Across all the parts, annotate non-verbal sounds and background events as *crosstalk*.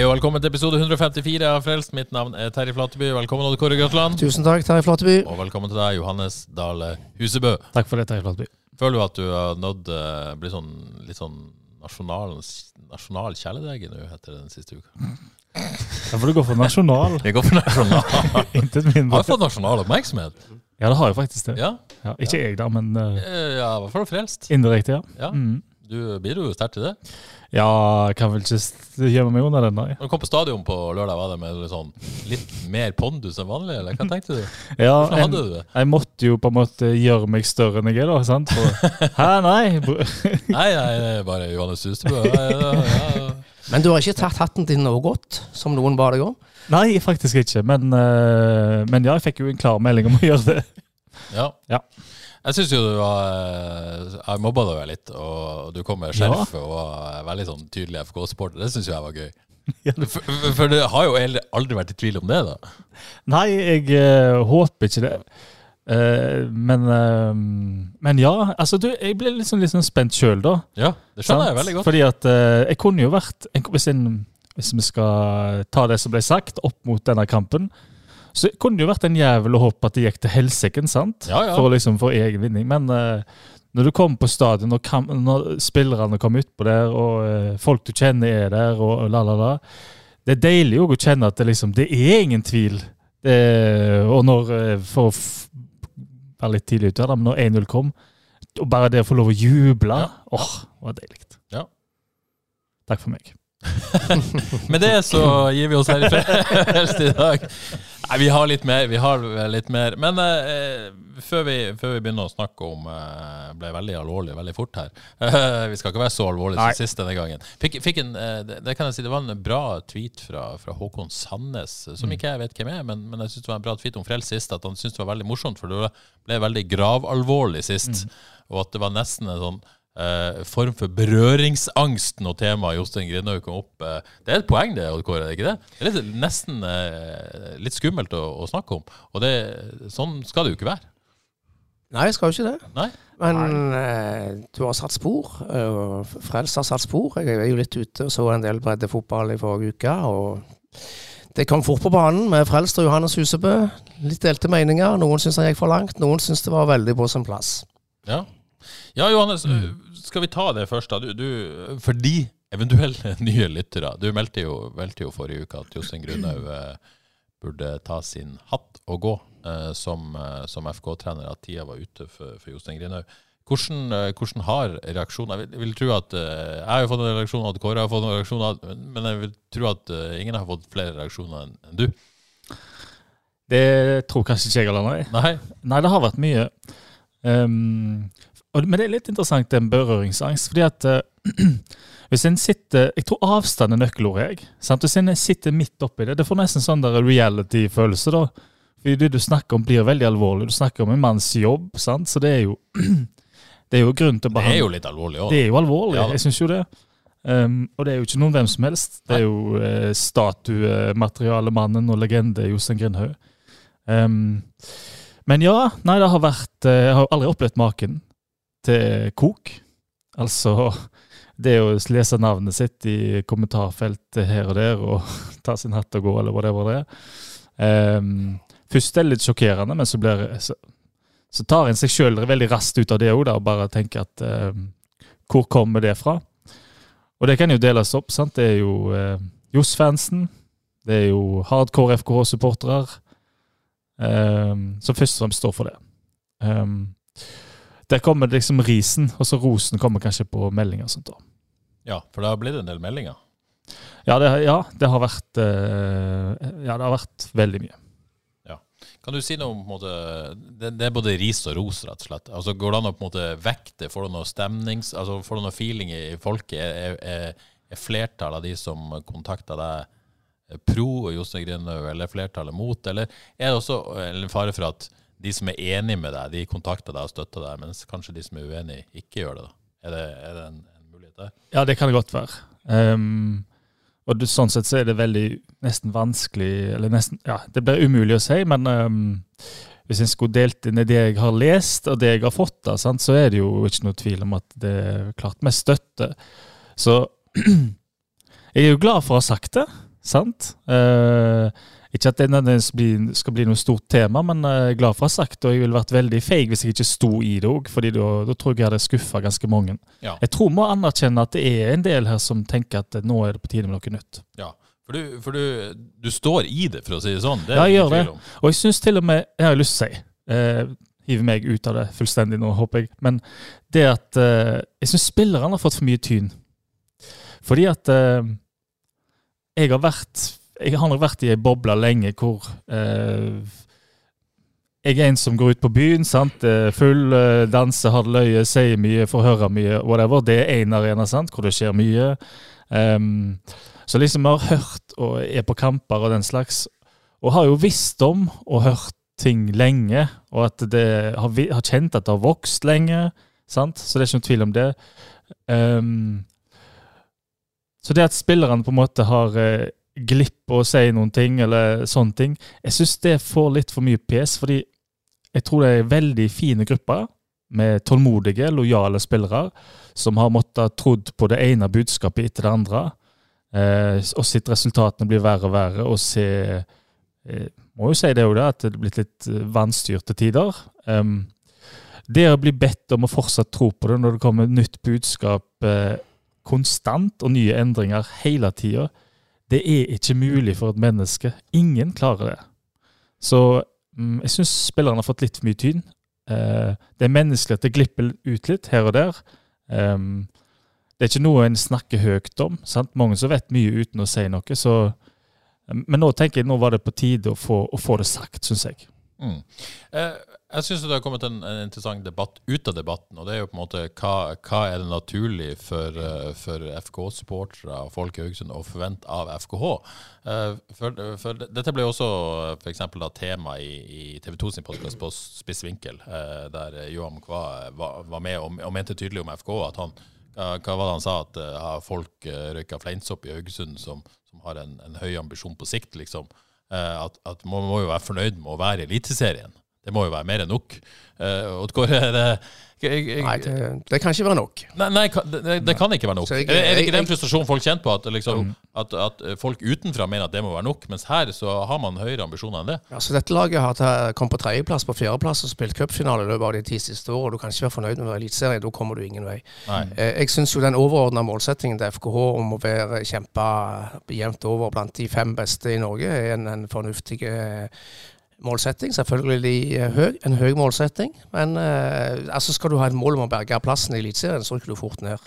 Og velkommen til episode 154 av Frelst. Mitt navn er Terje Flateby. Velkommen, Odd Kåre Grøtland. Tusen takk, Terje Flateby. Og velkommen til deg, Johannes Dale Husebø. Takk for det, Terje Flateby. Føler du at du har nådd uh, bli sånn, litt sånn nasjonal, nasjonal kjæledegge nå etter den siste uka? Da får du gå for nasjonal. Jeg går for nasjonal. *laughs* Intet Har mindre. jeg fått nasjonal oppmerksomhet? Ja, det har jeg faktisk det. Ja. Ja, ikke jeg, da, men eh, Eh, Ja, i hvert fall frelst. indirekte, ja. Ja. Mm. Du bidro jo sterkt til det. Ja, jeg kan vel ikke gjemme meg under den, nei. Når du kom på stadion på lørdag, var det med litt sånn litt mer pondus enn vanlig, eller hva tenkte du? *laughs* Ja, Hvordan en, du det? jeg måtte jo på en måte gjøre meg større enn jeg er, da. sant? For, *laughs* Hæ, nei? *laughs* Nei, nei, det er bare Johannes Hustebø. Ja, ja, ja. Men du har ikke tatt hatten din noe godt, som noen ba deg om? Nei, faktisk ikke. Men, eh, men ja, jeg fikk jo en klar melding om å gjøre det. Ja. Ja. Jeg syns jo du var eh, Jeg mobba deg litt, og du kom med skjerfet og var veldig sånn tydelig FK-supporter. Det syns jo jeg var gøy. *laughs* Ja. For, for det har jo aldri- vært i tvil om det, da. Nei, jeg uh, håper ikke det. Uh, men, uh, men ja, altså du, jeg ble liksom, liksom spent sjøl, da. Ja, det skjønner jeg veldig godt. Fordi at jeg kunne jo vært en, hvis, en, hvis vi skal ta det som ble sagt, opp mot denne kampen, så kunne det jo vært en jævel å håpe at det gikk til helsike, sant? Ja, ja. For liksom få egen vinning. Men uh, når du kommer på stadion, og kam, når spillerne kommer utpå der, og uh, folk du kjenner er der, og, og la, la, la Det er deilig òg å kjenne at det liksom Det er ingen tvil. Det, og når eh, For å være litt tidlig ute da, men når 1-0 kom, og bare det å få lov å juble Ja. Åh, det var deilig. Ja. Takk for meg. Med det så gir vi oss her i fred *laughs* i dag. Nei, vi har litt mer. Vi har litt mer. Men eh, før, vi, før vi begynner å snakke om eh, ble veldig alvorlig veldig fort her. *laughs* vi skal ikke være så alvorlige som sist denne gangen. Fikk, fikk en, eh, det, det kan jeg si, det var en bra tweet fra, fra Håkon Sandnes, som ikke jeg vet hvem er, men, men jeg syns det var en bra tweet om Frels sist. At han syntes det var veldig morsomt, for det ble veldig gravalvorlig sist. Og at det var nesten en sånn eh, form for berøringsangst når temaet Jostein Grindhaug kom opp. eh. det er et poeng, det, Odd Kåre, er det ikke det? Det er litt, nesten eh, litt skummelt å, å snakke om. Og det, sånn skal det jo ikke være. Nei, jeg skal jo ikke det. Nei? Men eh, du har satt spor. eh, og Frels har satt spor. Jeg er jo litt ute og så en del breddefotball i forrige uke. og Det kom fort på banen med Frelst og Johannes Husebø. Litt delte meninger. Noen syns han gikk for langt, noen syns det var veldig på sin plass. Ja. ja, Johannes, skal vi ta det først, da? Du, du, for de eventuelle *laughs* nye lyttere. Du meldte jo, meldte jo forrige uke at Jostein Grunhaug eh, burde ta sin hatt og gå eh, som, eh, som FK-trener, at tida var ute for, for Jostein Grunhaug. Hvordan, eh, hvordan har reaksjoner Jeg vil, vil tro at eh, Jeg har jo fått en reaksjon, at Kåre har fått en reaksjon, men jeg vil tro at eh, ingen har fått flere reaksjoner enn en du. Det tror kanskje ikke jeg heller, nei. Nei? Nei, det har vært mye. Um, og, men det er litt interessant, den berøringsangst. fordi at uh, *clears throat* hvis en sitter Jeg tror avstand er nøkkelordet. jeg. Sant? Hvis en sitter midt oppi det, det får nesten sånn reality-følelse. da. Fordi det du snakker om, blir veldig alvorlig. Du snakker om en manns jobb, sant? så det er jo *clears throat* Det er jo grunn til å Det er jo litt alvorlig òg. Det er jo alvorlig, Ja jeg syns jo det. Um, og det er jo ikke noen hvem som helst. Det er jo uh, statuematerialemannen og legende Jostein Grindhaug. Um, men ja, nei, det har vært eh, Jeg har aldri opplevd maken til kok. Altså det å lese navnet sitt i kommentarfeltet her og der og *laughs* ta sin hatt og gå, eller whatever det er. Um, først er det litt sjokkerende, men så, blir, så, så tar en seg sjøl veldig raskt ut av det òg, og bare tenker at um, hvor kommer det fra? Og det kan jo deles opp. sant? Det er jo uh, Johs-fansen. Det er jo hardcore FKH-supportere um, som først og fremst står for det. Um, der kommer liksom risen, og så rosen kommer kanskje på meldinger og sånt. da. Ja, for det har blitt en del meldinger. Ja, det, ja, det har vært eh, Ja, det har vært veldig mye. Kan du si noe om måte, det, det er både ris og ros, rett og slett. Altså, går det an å på en måte vekte? Får du noe stemnings... Altså, får du noe feeling i folket? Er, er, er flertallet av de som kontakter deg pro Jostein Grindhaug, eller flertallet mot? Eller er det også en fare for at de som er enig med deg, de kontakter deg og støtter deg, mens kanskje de som er uenig, ikke gjør det? da? Er det, er det en, en, mulighet der? Ja, det kan det godt være. Um, og du, sånn sett så er det veldig nesten vanskelig Eller nesten Ja, det blir umulig å si, men um, hvis en skulle delt inn i det jeg har lest og det jeg har fått, da, sant, så er det jo ikke noe tvil om at det er klart med støtte. Så *clears throat* jeg er jo glad for å ha sagt det, sant? Uh, ikke at det nødvendigvis skal bli noe stort tema, men jeg er glad for å ha sagt det. Og jeg ville vært veldig feig hvis jeg ikke sto i det òg, for da, tror jeg jeg hadde skuffa ganske mange. Ja. Jeg tror må anerkjenne at det er en del her som tenker at nå er det på tide med noe nytt. Ja, for du, for du, du står i det, for å si det sånn. Det ja, jeg gjør det. Og jeg syns til og med Jeg har lyst til å si eh, Hiver meg ut av det fullstendig nå, håper jeg. Men det at eh, Jeg syns spillerne har fått for mye tyn. Fordi at eh, jeg har vært jeg har nok vært i ei boble lenge hvor eh, jeg er en som går ut på byen. sant? Full, eh, danser, har det løye, sier mye, får høre mye, whatever. Det er én arena sant? hvor det skjer mye. Um, så liksom vi har hørt og er på kamper og den slags, og har jo visst om og hørt ting lenge, og at det har, har kjent at det har vokst lenge. sant? Så det er ikke noen tvil om det. Um, så det at spillerne på en måte har eh, glipp å si noen ting, eller sånne ting. Jeg syns det får litt for mye pes, fordi jeg tror det er veldig fine grupper med tålmodige, lojale spillere som har måttet trodd på det ene budskapet etter det andre, eh, og sett resultatene blir verre og verre, og se eh, Må jo si det òg, at det er blitt litt vannstyrte vanstyrte tider. Um, det å bli bedt om å fortsatt tro på det når det kommer nytt budskap eh, konstant, og nye endringer hele tida, det er ikke mulig for et menneske. Ingen klarer det. Så mm, jeg syns spillerne har fått litt for mye tyn. Eh, det er menneskelig at det glipper ut litt her og der. Det er ikke noe en snakker høyt om. sant? Mange som vet mye uten å si noe. Så, men nå tenker jeg nå var det på tide å få, å få det sagt, syns jeg. Mm. Eh, jeg syns det har kommet en, en, interessant debatt ut av debatten. og det er jo på en måte Hva, hva er det naturlig for, uh, for FK-supportere og folk i Haugesund å forvente av FKH? Eh, for, for, dette ble også for eksempel, da, tema i, i TV 2 sin podkast på Spiss vinkel, eh, der Johan Kva var, var, med og, og, mente tydelig om FK at han hva var det han sa? At uh, folk uh, røyka fleinsopp i Haugesund som, som har en, en, høy ambisjon på sikt, liksom. Uh, at, at man må jo være fornøyd med å være i Eliteserien. Det må jo være mer enn nok. Uh, Oddgård, er det, jeg, jeg, nei, det, det, kan ikke være nok. Nei, nei det, det, kan ikke være nok. Jeg, er det ikke den frustrasjonen folk kjenner på? At, liksom, mm. at, at, folk utenfra mener at det må være nok, mens her så har man høyere ambisjoner enn det? Ja, så Dette laget har kommet på tredjeplass, på fjerdeplass og spilt cupfinale i løpet av de ti siste årene. Du kan ikke være fornøyd med å være eliteserie, da kommer du ingen vei. Nei. Eh, jeg syns jo den overordna målsettingen til FKH om å være kjempe jevnt over blant de fem beste i Norge, er en, en fornuftig målsetting. Selvfølgelig eh, høy, en høy målsetting. Men eh, altså skal du ha et mål om å berge plassen i Eliteserien, så rykker du fort ned.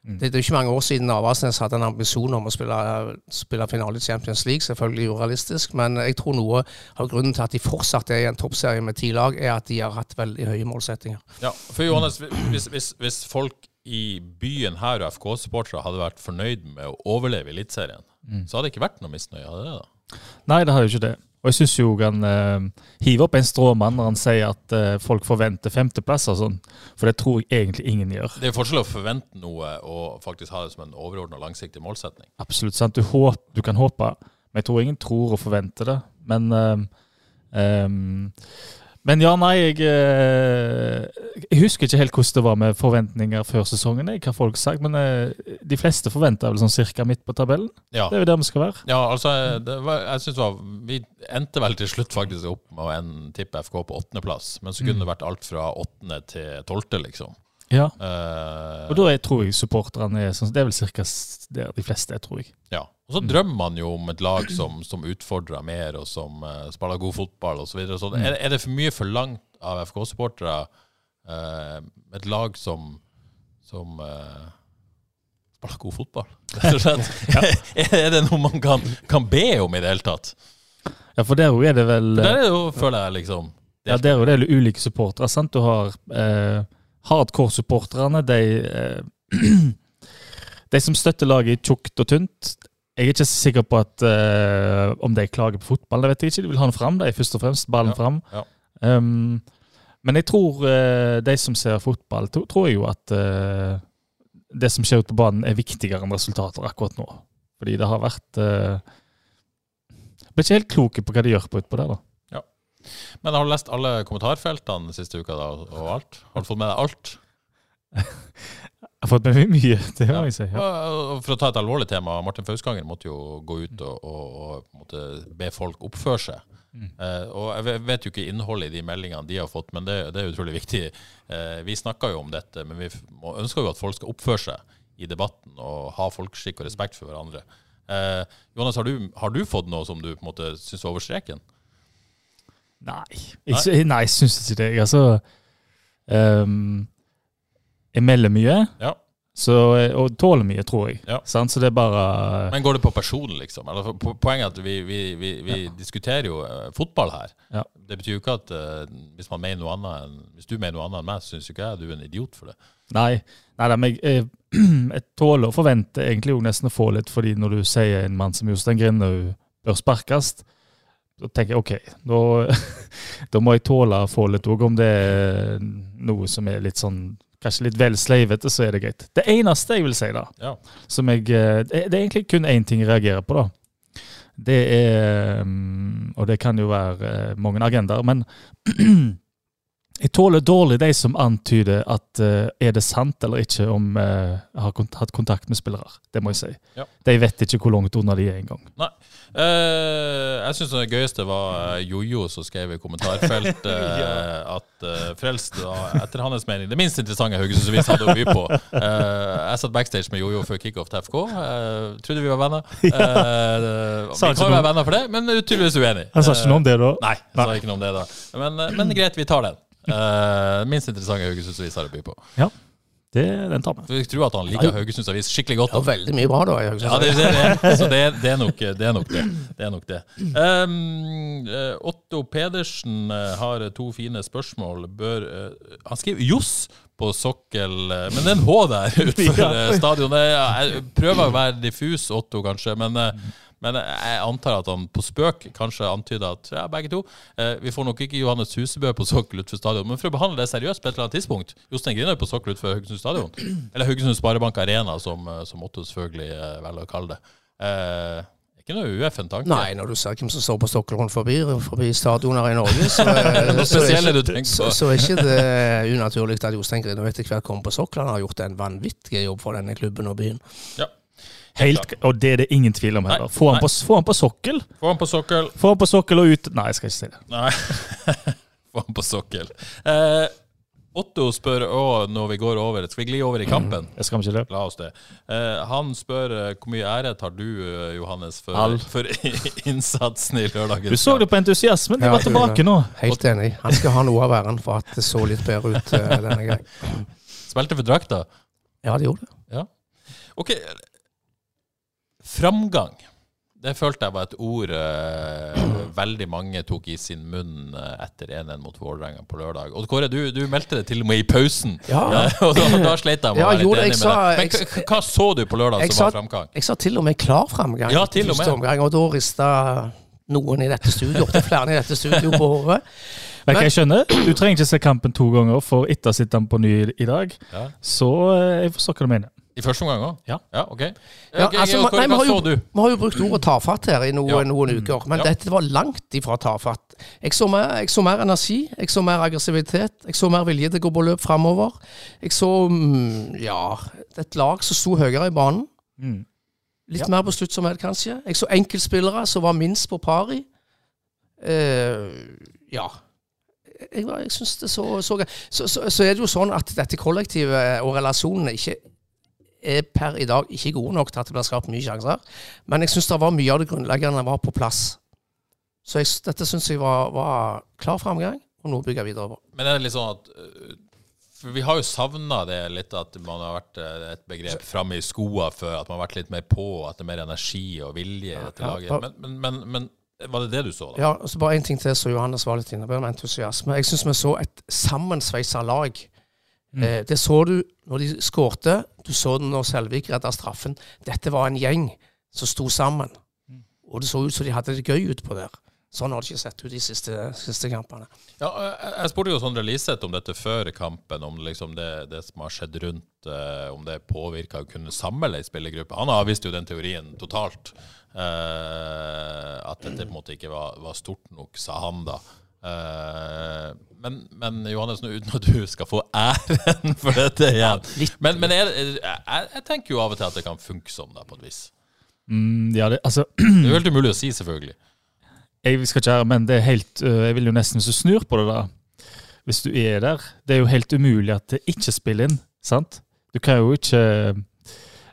Mm. Det, det, er ikke mange år siden Avaldsnes hadde en ambisjon om å spille, spille finale i Champions League. Selvfølgelig urealistisk, men jeg tror noe av grunnen til at de fortsatt er i en toppserie med ti lag, er at de har hatt veldig høye målsettinger. Ja, for Johannes, hvis, hvis, hvis folk i byen her og FK-supportere hadde vært fornøyd med å overleve Eliteserien, mm. så hadde det ikke vært noe misnøye? hadde det da? Nei, det har jo ikke det. Og jeg syns jo han eh, hiver opp en stråmann når han sier at eh, folk forventer femteplass og sånn. For det tror jeg egentlig ingen gjør. Det er forskjell å forvente noe og faktisk ha det som en overordna langsiktig målsetning. Absolutt. sant? Du, håp, du, kan håpe, men jeg tror ingen tror og forventer det. Men eh, eh, men ja, nei, jeg, eh, jeg, husker ikke helt hvordan det var med forventninger før sesongen. hva folk sagt, Men eh, de fleste forventer vel sånn cirka midt på tabellen. Ja. Det er jo der vi skal være. Ja, altså, var, jeg synes var, Vi endte vel til slutt faktisk opp med å tippe FK på åttendeplass. Men så kunne mm. det vært alt fra åttende til tolvte, liksom. Ja, uh, og da er, tror jeg supporterne er sånn Det er vel ca. der de fleste er, tror jeg. Ja, og så drømmer man jo om et lag som, som utfordrer mer, og som uh, spiller god fotball osv. Så så mm. er, er, det for mye forlangt av FK-supportere uh, et lag som, som spiller god fotball, rett og slett? *laughs* *laughs* er det noe man kan, kan, be om i det hele tatt? Ja, for der òg er det vel For der er det jo, føler jeg, liksom Ja, der er det ulike supportere. sant? Du har eh, hardcore-supporterne, de eh, *clears throat* De som støtter laget i tjukt og tynt. Jeg er ikke så sikker på at uh, om de klager på fotball, det vet jeg ikke. De vil ha den fram, de først og fremst. Ballen Ja, fram. ja. Um, men jeg tror uh, de som ser fotball, to, tror jeg jo at uh, det som skjer ute på banen, er viktigere enn resultater akkurat nå. Fordi det har vært uh, Blir ikke helt kloke på hva de gjør på utpå der, da. Men har du lest alle kommentarfeltene siste uka da, og alt? Har du fått med deg alt? Jeg har fått med meg mye, det må jeg si. Ja. For å ta et alvorlig tema, Martin Fauskanger måtte jo gå ut og, og, og be folk oppføre seg. Mm. Eh, og jeg vet jo ikke innholdet i de meldingene de har fått, men det, det er utrolig viktig. Eh, vi snakka jo om dette, men vi ønsker jo at folk skal oppføre seg i debatten og ha folkeskikk og respekt for hverandre. Jonas, Johannes, har du, har du fått noe som du på en måte syns var over streken? Nei, jeg, sy- nei, jeg syns ikke det. Jeg, altså um, Jeg melder mye, Ja. så, og tåler mye, tror jeg. Ja. Sant? Så det er bare Men går det på person, liksom? Eller, poenget er at vi, vi, vi, vi diskuterer jo eh, fotball her. Ja. Det betyr jo ikke at uh, hvis, man mener noe annet enn, hvis du mener noe annet enn meg, så syns jo ikke jeg du er en idiot for det. Nei, nei, men jeg, *clears throat* jeg tåler og forventer egentlig jo nesten å få litt, fordi når du sier en mann som Jostein Grindhaug bør sparkes, da tenker jeg OK, da, *laughs* da må jeg tåle å få litt òg, om det er noe som er litt sånn Kanskje litt vel sleivete, så er det greit. Det eneste jeg vil si, da, Ja. som jeg eh, Det er egentlig kun én ting jeg reagerer på, da. Det er mm, Og det kan jo være eh, mange agendaer, men *clears throat* jeg tåler dårlig de som antyder at uh, er det sant eller ikke om eh, jeg har kont hatt kontakt med spillere. Det må jeg si. Ja. De vet ikke hvor langt unna de er engang. Eh, jeg syns det gøyeste var eh, Jojo som skrev i kommentarfeltet *laughs* ja. at uh, Frelst var etter hans mening det minst interessante Haugesund-avis hadde å by på. Uh, jeg satt backstage med Jojo før kickoff til FK. Uh, trodde vi var venner. Uh, *laughs* ja. vi kan jo være venner for det, men tydeligvis uenig. Han sa ikke noe om det, da? Nei, jeg sa ikke noe om det da. Men, eh, men greit, vi tar den. Eh, minst interessante Haugesunds-avis har å by på. Det, den tar vi. Jeg tror at han liker Haugesunds Avis skikkelig godt. Ja, veldig mye bra, da. Jeg, Ja, det, det, det, så det, det, er nok, det er nok det. det, er nok det. Um, Otto Pedersen eh, har to fine spørsmål. Bør, uh, han skriver Johs på sokkel, men det er en H der *laughs* utenfor stadionet. Jeg prøver å være diffus, Otto, kanskje, men, eh, men jeg antar at han på spøk kanskje antyder at ja, begge to eh, Vi får nok ikke Johannes Husebø på sokkel utenfor stadion, men for å behandle det seriøst på et eller annet tidspunkt Jostein Grinhaug på sokkel utenfor Haugesund stadion. Eller Haugesund Sparebank Arena, som, eh, som Otto selvfølgelig eh, velger å kalle det. Eh, ikke noe ueffen tanke. Nei, når du ser hvem som står på Stockholm rundt forbi, forbi stadioner i Norge, så, Noe *laughs* så, er ikke, så, så er ikke det unaturlig at Jostein Grinhaug etter hvert kommer på sokkel. Han har gjort en vanvittig jobb for denne klubben og byen. Ja. Helt, og det er det ingen tvil om heller. Få han, på, få han på sokkel. Få han på sokkel. Få han på sokkel og ut Nei, jeg skal ikke si det. Nei, *laughs* få han på sokkel. Eh, Otto spør òg når vi går over Skal vi gli over i kampen? Jeg skal ikke det. La oss det. Eh, han spør eh, hvor mye ære tar du, eh, Johannes, for, for *laughs* innsatsen i lørdagen? Du så det på entusiasmen. De Ja, var tilbake nå. Helt enig. Han skal ha noe av æren for at det så litt bedre ut uh, denne gangen. Spilte for drakta? Ja, det gjorde det. Ja. Ok. Framgang. Det følte jeg var et ord uh, veldig mange tok i sin munn uh, etter 1-1 mot Vålerenga på lørdag. Og Kåre, du, du meldte det til og med i pausen. Ja. *laughs* Og da, da slet jeg med Ja, å være jo, litt enig sa- med deg. Men jeg- hva, så du på lørdag som sa- var framgang? Jeg sa til og med klar framgang. Ja, til og første med. Omgang, og da rista noen i dette studio, opptil flere i dette studio på håret. Men Men jeg skjønner, Du trenger ikke se kampen to ganger, for etter å sitte den på ny i dag, Ja. så eh, jeg forstår hva du mener. I første omgang òg? Ja. ja. Ok. Ja, okay altså, Kåre, nei, hva så du? Vi har jo brukt ordet tafatt her i noen, Ja. noen uker, men dette var langt ifra tafatt. Jeg så, mer, jeg så mer energi, jeg så mer aggressivitet, jeg så mer vilje til å gå på løp framover. Jeg så mm, ja, et lag som sto høyere i banen. Mm. Litt mer besluttsomhet, kanskje. Jeg så enkeltspillere som var minst på pari. Uh, ja. Jeg, jeg synes det så, så, så, så Så er det jo sånn at dette kollektivet og relasjonene ikke er per i dag ikke gode nok til at det blir skapt mye sjanser. Men jeg syns det var mye av det grunnleggende var på plass. Så jeg, dette syns jeg var, var klar framgang, og noe å bygge videre på. Men er det litt sånn at øh, For vi har jo savna det litt, at man har vært øh, et begrep framme i skoa før. At man har vært litt mer på, at det er mer energi og vilje i dette laget. Men, men, men, men Var det det du så, da? Ja, og så bare en ting til, så Johannes var litt inne på, med entusiasme. Jeg syns vi så et sammensveisa lag. Mm. Eh, det så du når de skårte, du så det når Selvik redda straffen. Dette var en gjeng som sto sammen. Mm. Og det så ut som de hadde det gøy utpå der. Sånn har det ikke sett ut de siste, siste kampene. Ja, jeg, jeg spurte jo Sondre Liseth om dette før kampen, om liksom det, det som har skjedd rundt, eh, om det påvirka å kunne samle ei spillergruppe. Han avviste jo den teorien totalt. Eh, at dette på en måte ikke var, var stort nok, sa han da. Eh, men, men Johannes, nå uten at du skal få æren *laughs* for dette igjen Men, men jeg, jeg, jeg tenker jo av og til at det kan funke sånn, da, på et vis. Mm, ja, det, altså *clears throat* Det er jo helt umulig å si, selvfølgelig. jeg skal ikke, men det er helt øh, Jeg vil jo nesten hvis du snur på det, da. Hvis du er der Det er jo helt umulig at det ikke spiller inn. sant? Du kan jo ikke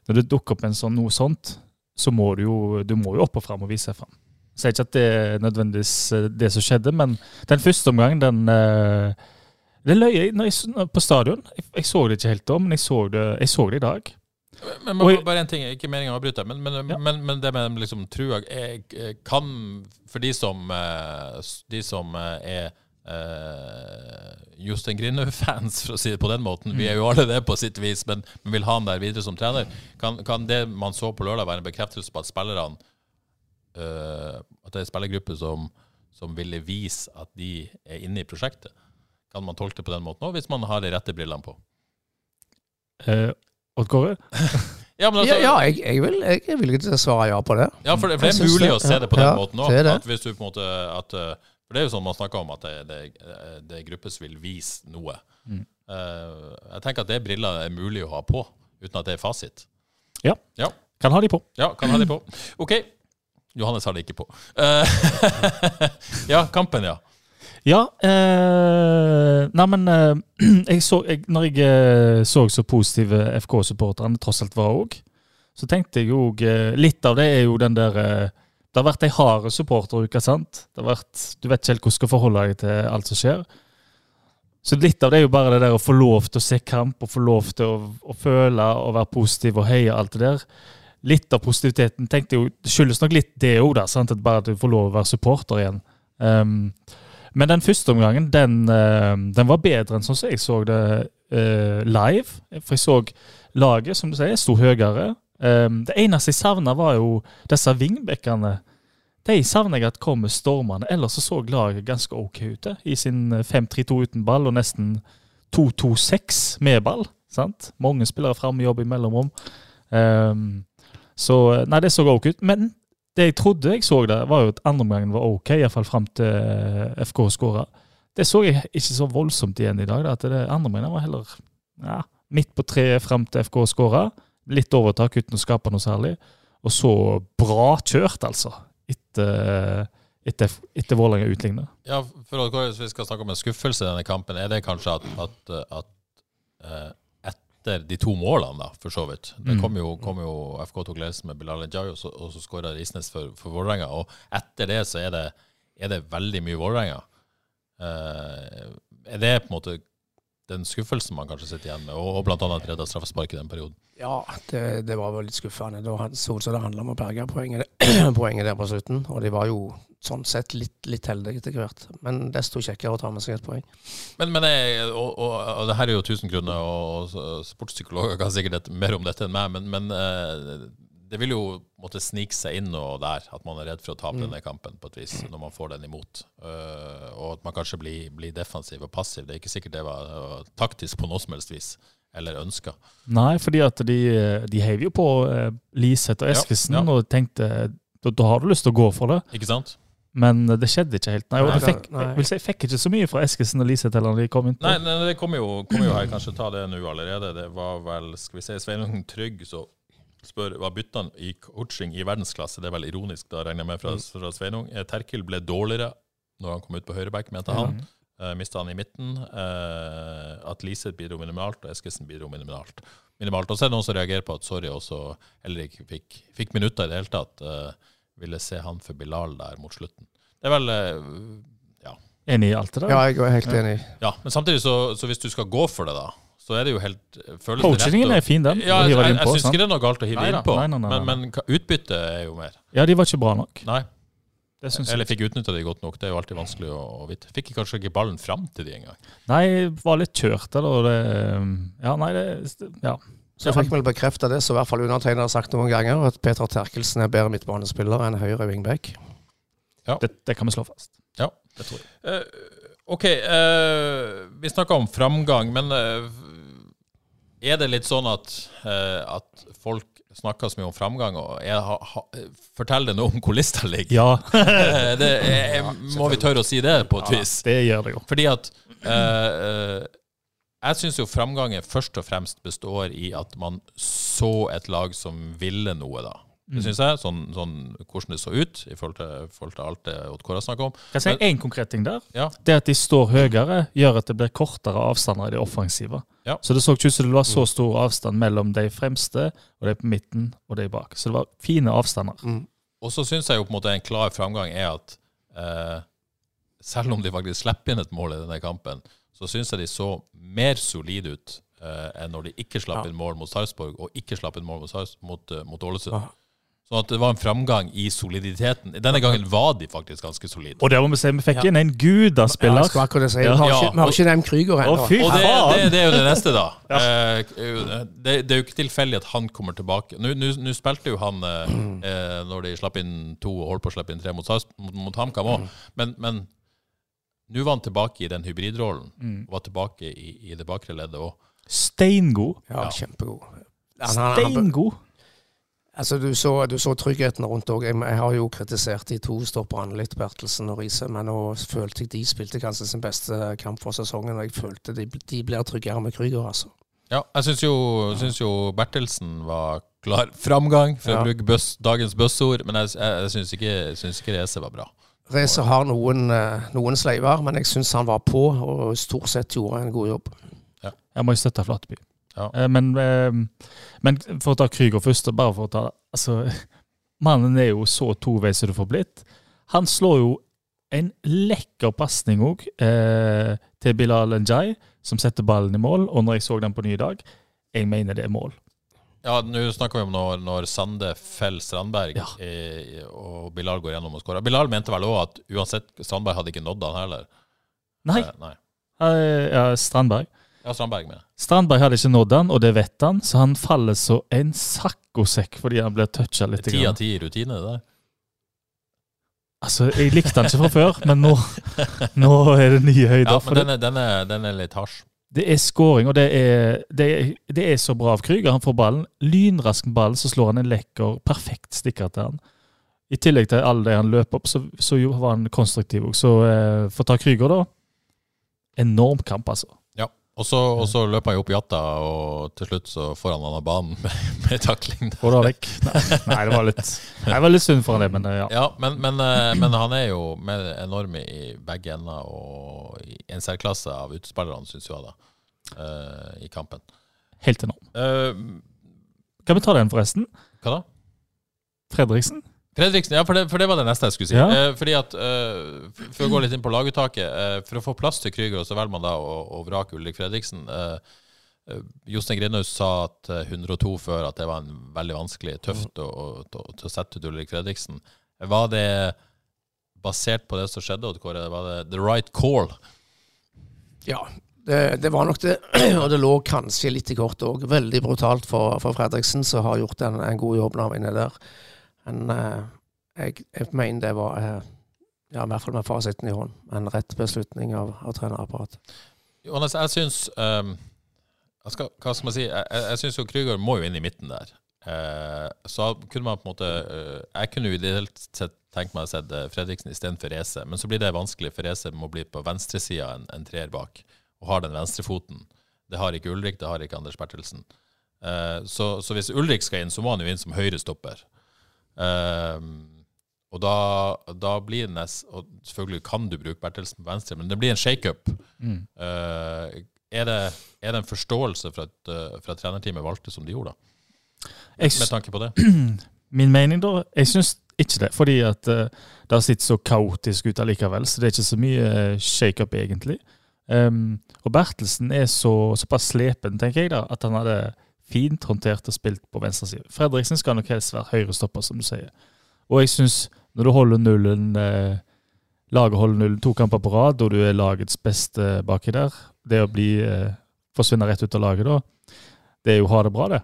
Når det dukker opp en sånn, noe sånt, så må du jo du må jo opp og fram og vise deg fram. Jeg sier ikke at det er nødvendigvis øh, det som skjedde, men den første omgangen, den øh, Det løy jeg jeg, på stadion. Jeg, jeg så det ikke helt da, men jeg så det, jeg så det i dag. Men, men bare en ting, ikke meningen å avbryte, men, men, Ja. men, men det med liksom trua er, kan For de som, eh, de som eh, er Uh, Jostein Grinhaug-fans, for å si det på den måten. Vi er jo alle det på sitt vis, men, men vil ha han der videre som trener. Kan, kan det man så på lørdag, være en bekreftelse på at spillerne eh, At det er en spillergruppe som, som ville vise at de er inne i prosjektet? Kan man tolke det på den måten òg, hvis man har de rette brillene på? Uh, Odd Kåre? *laughs* Ja, men altså, Ja, ja jeg, jeg, vil, jeg er villig til å svare ja på det. Ja, for det, for det er mulig det. å se det på den måten òg. det det. At hvis du på en måte at, eh, For det er jo sånn man snakker om, at det, det, det er grupper som vil vise noe. Mm. Uh, jeg tenker at det briller er mulig å ha på, uten at det er fasit. Ja. Ja, Kan ha de på. ja kan ha de på. *laughs* OK. Johannes har det ikke på. Eh, *laughs* ja, kampen, ja. Ja eh, Nei, eh, *clears throat* Når jeg eh, så så positive FK-supporterne tross alt var òg, så tenkte jeg jo eh, Litt av det er jo den der Det har vært ei hard supporteruke, sant? Det har vært, du vet ikke helt hvordan du skal forholde deg til alt som skjer. Så litt av det er jo bare det der å få lov til å se kamp, og få lov til å, å føle og være positiv og heie alt det der. Litt av positiviteten tenkte jo, det skyldes nok litt det òg, at bare du får lov å være supporter igjen. Um, men den første omgangen, den, eh, den var bedre enn sånn som jeg så det uh, live. For jeg så laget, som du sier, sto høyere. Um, det eneste jeg savna, var jo disse vingbekkene. De savner jeg at kommer stormende. Ellers så så laget ganske ok ut eh, i sin eh, 5-3-2 uten ball, og nesten 2-2-6 med ball. sant? Mange spillere framme, jobb i mellomrom. Um, så Nei, det så ok ut. Men det jeg trodde jeg så der, var jo at andreomgangen var ok, iallfall fram til eh, FK skåra. Det så jeg ikke så voldsomt igjen i dag. Da, at det andreomgangen var heller ja, midt på treet fram til FK skåra. Litt overtak uten å skape noe særlig. Og så bra kjørt, altså. Etter, etter, etter Vålerenga utligna. ja for å, Hvis vi skal snakke om en skuffelse i denne kampen, er det kanskje at, at, at eh, etter de to målene, da, for så vidt Det Mm. kom jo, kom jo FK tok ledelsen med Bilal Njay, og så, og så skåra Risnes for, for Vålerenga. Og etter det så er det, er det veldig mye Vålerenga. Eh, er det på en måte den skuffelsen man kanskje sitter igjen med, og, og annet redda straffespark i den perioden? Ja, det, det var vel litt skuffende. Det så ut som det handla om å berge poenget, *clears throat* poenget der på slutten. Og de var jo sånn sett litt, litt heldige etter hvert. Men desto kjekkere å ta med seg et poeng. Men, men jeg, og, og, og det her er jo tusen grunner, og, og sportspsykologer kan sikkert mer om dette enn meg, men, men eh, det vil jo måtte snike seg inn og der, at man er redd for å tape denne kampen på et vis, når man får den imot. Uh, og at man kanskje blir, blir defensiv og passiv. Det er ikke sikkert det var uh, taktisk på noe som helst vis, eller ønska. Nei, fordi at de, de heiv jo på uh, Liseth og Ja, Eskesen ja. og tenkte da, da har du lyst til å gå for det. Ikke sant? Men det skjedde ikke helt. Nei, Nei, fikk, nei. jeg vil si, jeg fikk ikke så mye fra Eskesen og Liseth heller de kom inn. på. Nei, nei, det kommer jo, kom jo her, kanskje ta det nå allerede. Det var vel, skal vi se, Sveinung Trygg så spør hva byttene i coaching i verdensklasse. Det er vel ironisk, da regner jeg med fra, fra Sveinung. Eh, Terkel ble dårligere når han kom ut på høyreback, mente han. Uh, Mista han i midten. Uh, at Liseth bidro minimalt, og Eskesen bidro minimalt. minimalt. Og så er det noen som reagerer på at Sorry også heller ikke fikk, fikk minutter i det hele tatt. Uh, ville se han for Bilal der mot slutten. Det er vel eh, ja. Enig i alt det der. Ja, jeg er helt enig. ja. Men samtidig, så, så hvis du skal gå for det, da, så er det jo helt føles det rett Coachingen å- er fin, den. Ja, jeg, jeg, på, syns ikke det er noe galt å hive innpå, men, men utbyttet er jo mer. Ja, de var ikke bra nok. Nei. Det syns Eller fikk utnytta de godt nok. Det er jo alltid vanskelig å, å vite. Fikk kanskje ikke ballen fram til de engang. Nei, var litt kjørt, eller? og Det, ja, nei, det Ja. Så jeg fikk vel bekrefta det, så i hvert fall undertegnede har sagt noen ganger, at Peter Terkelsen er bedre midtbanespiller enn høyre wingback. Det, det kan vi slå fast. Ja. Det tror jeg. Uh, OK, uh, vi snakka om framgang, men eh, er det litt sånn at, uh, at folk snakker så mye om framgang, og jeg, ha, ha, fortell det noe om hvor lista ligger? Ja, *laughs* det er, må vi tørre å si det, på et vis? det gjør det jo. Fordi at uh, eh, Jeg syns jo framgangen først og fremst består i at man så et lag som ville noe, da. Det syns jeg. Sånn, sånn hvordan det så ut i forhold til, i forhold til alt det Odd Kåre snakker om. Kan jeg si én konkret ting der? Ja. Det at de står høyere, gjør at det blir kortere avstander i det offensive. Ja. Så det så ikke ut som det var så stor avstand mellom de fremste, og de på midten og de bak. Så det var fine avstander. Og så syns jeg jo på en måte en klar framgang er at eh, selv om de faktisk slipper inn et mål i denne kampen, så syns jeg de så mer solide ut eh, enn når de ikke slapp Ja. inn mål mot Sarpsborg, og ikke slapp inn mål mot, mot, eh, mot Ålesund. Ja. Sånn at det var en framgang i soliditeten. Denne gangen var de faktisk ganske solide. Og det må vi se, vi fikk Ja. inn en Ja, gudaspiller. jeg skal akkurat si. Vi har ikke, vi har ikke nevnt Krüger ennå. Og det, det, det er jo det neste, da. *laughs* ja. det, det er jo ikke tilfeldig at han kommer tilbake. Nå, spilte jo han eh, eh, når de slapp inn to og holdt på å slippe inn tre mot, mot, mot HamKam òg, men, men nå var han tilbake i den hybridrollen. Mm. var tilbake i, i det bakre leddet òg. Steingod. Ja, kjempegod. Han, han, han, Steingod. Altså, du, så, du så tryggheten rundt òg. Jeg, jeg har jo kritisert de to stopperne litt, Bertelsen og Riise, men nå følte jeg de spilte kanskje sin beste kamp for sesongen. Og jeg følte de, de blir tryggere med Krüger, altså. Ja, jeg syns jo, syns jo Bertelsen var klar framgang, for Ja. å bruke bøs, dagens bøssord, men jeg, jeg, jeg syns ikke, syns ikke Reze var bra. Racer har noen, eh, noen sleiver, men jeg syns han var på og stort sett gjorde en god jobb. Jeg må jo støtte Flatby. Ja. Eh, Men, eh, men for å ta Krüger først, bare for å ta altså, *laughs* Mannen er jo så toveis som det får blitt. Han slår jo en lekker pasning òg eh, til Bilal Njay, som setter ballen i mål. Og når jeg så den på ny i dag, jeg mener det er mål. Ja, nå snakker vi om når, når Sande feller Strandberg, Ja. i, og Bilal går gjennom og skårer. Bilal mente vel òg at uansett, Strandberg hadde ikke nådd han heller. Nei, Eh, nei. eh, ja, Strandberg. Ja, Strandberg med. Strandberg hadde ikke nådd han, og det vet han, så han faller så en saccosekk fordi han blir toucha litt. Ti av ti i rutine, det der. Altså, Jeg likte han ikke fra før, men nå, *laughs* nå er det nye høyder. Ja, men den er, den er, den er litt hasj. Det er scoring, og det er, det, er, det er så bra av Krüger. Han får ballen. Lynrask ball, så slår han en lekker, perfekt stikker til han. I tillegg til alle det han løper opp, så, så var han konstruktiv òg. Så eh, for å ta Krüger, da Enorm kamp, altså. Og så, og så løper han jo opp Jatta, og til slutt så får han av banen med, med takling. Går det vekk. *laughs* Nei, nei, det var litt Jeg var litt synd for han det, men eh, ja. Ja, men, men, eh, men han er jo med enorm i begge ender, og i en særklasse av utespillerne, syns jeg, da, eh, i kampen. Helt enorm. Uh, Kan vi ta den, forresten? hva da? Fredriksen? Fredriksen, ja, for det, for det var det neste jeg skulle si. Ja. Eh, fordi at, eh, For å gå litt inn på laguttaket eh, For å få plass til Krüger, så velger man da å, å vrake Ulrik Fredriksen. Eh, eh, Jostein Grindhaus sa at eh, 102 før at det var en veldig vanskelig, tøft å, å, å, å sette ut Ulrik Fredriksen. Var det basert på det som skjedde, Odd Kåre? Var det the right call? Ja, det, det var nok det. *clears throat* Og det lå kanskje litt i kortet òg. Veldig brutalt for, for Fredriksen, som har gjort en, en god jobb når han er inne der. Men eh, jeg, jeg mener det var eh, ja, i hvert fall med fasiten i hånd, en rett beslutning av, av trenerapparatet. Johannes, jeg syns um, jeg skal, Hva skal man si? Jeg, jeg, syns jo Krüger må jo inn i midten der. Uh, så kunne man på en måte uh, Jeg kunne jo ideelt sett tenkt meg å sette Fredriksen istedenfor Reze, men så blir det vanskelig, for Reze må bli på venstresida en, en treer bak, og har den venstrefoten. Det har ikke Ulrik, det har ikke Anders Bertelsen. Uh, så, så hvis Ulrik skal inn, så må han jo inn som høyrestopper. Um, og da, da blir det Og selvfølgelig kan du bruke Bertelsen på venstre, men det blir en shakeup. Mm. Uh, er, det, er det en forståelse for at, uh, for at trenerteamet valgte som de gjorde, da? Jeg Med tanke på det? *clears throat* Min mening, da? Jeg syns ikke det. Fordi at uh, det har sett så kaotisk ut allikevel, så det er ikke så mye uh, shake-up, egentlig. Um, og Bertelsen er så, såpass slepen, tenker jeg, da, at han hadde fint håndtert og spilt på venstresiden. Fredriksen skal nok helst være høyrestopper, som du sier. Og jeg syns Når du holder nullen eh, Laget holder nullen to kamper på rad, og du er lagets beste baki der. Det å bli eh, forsvinne rett ut av laget da, det er jo ha det bra, det.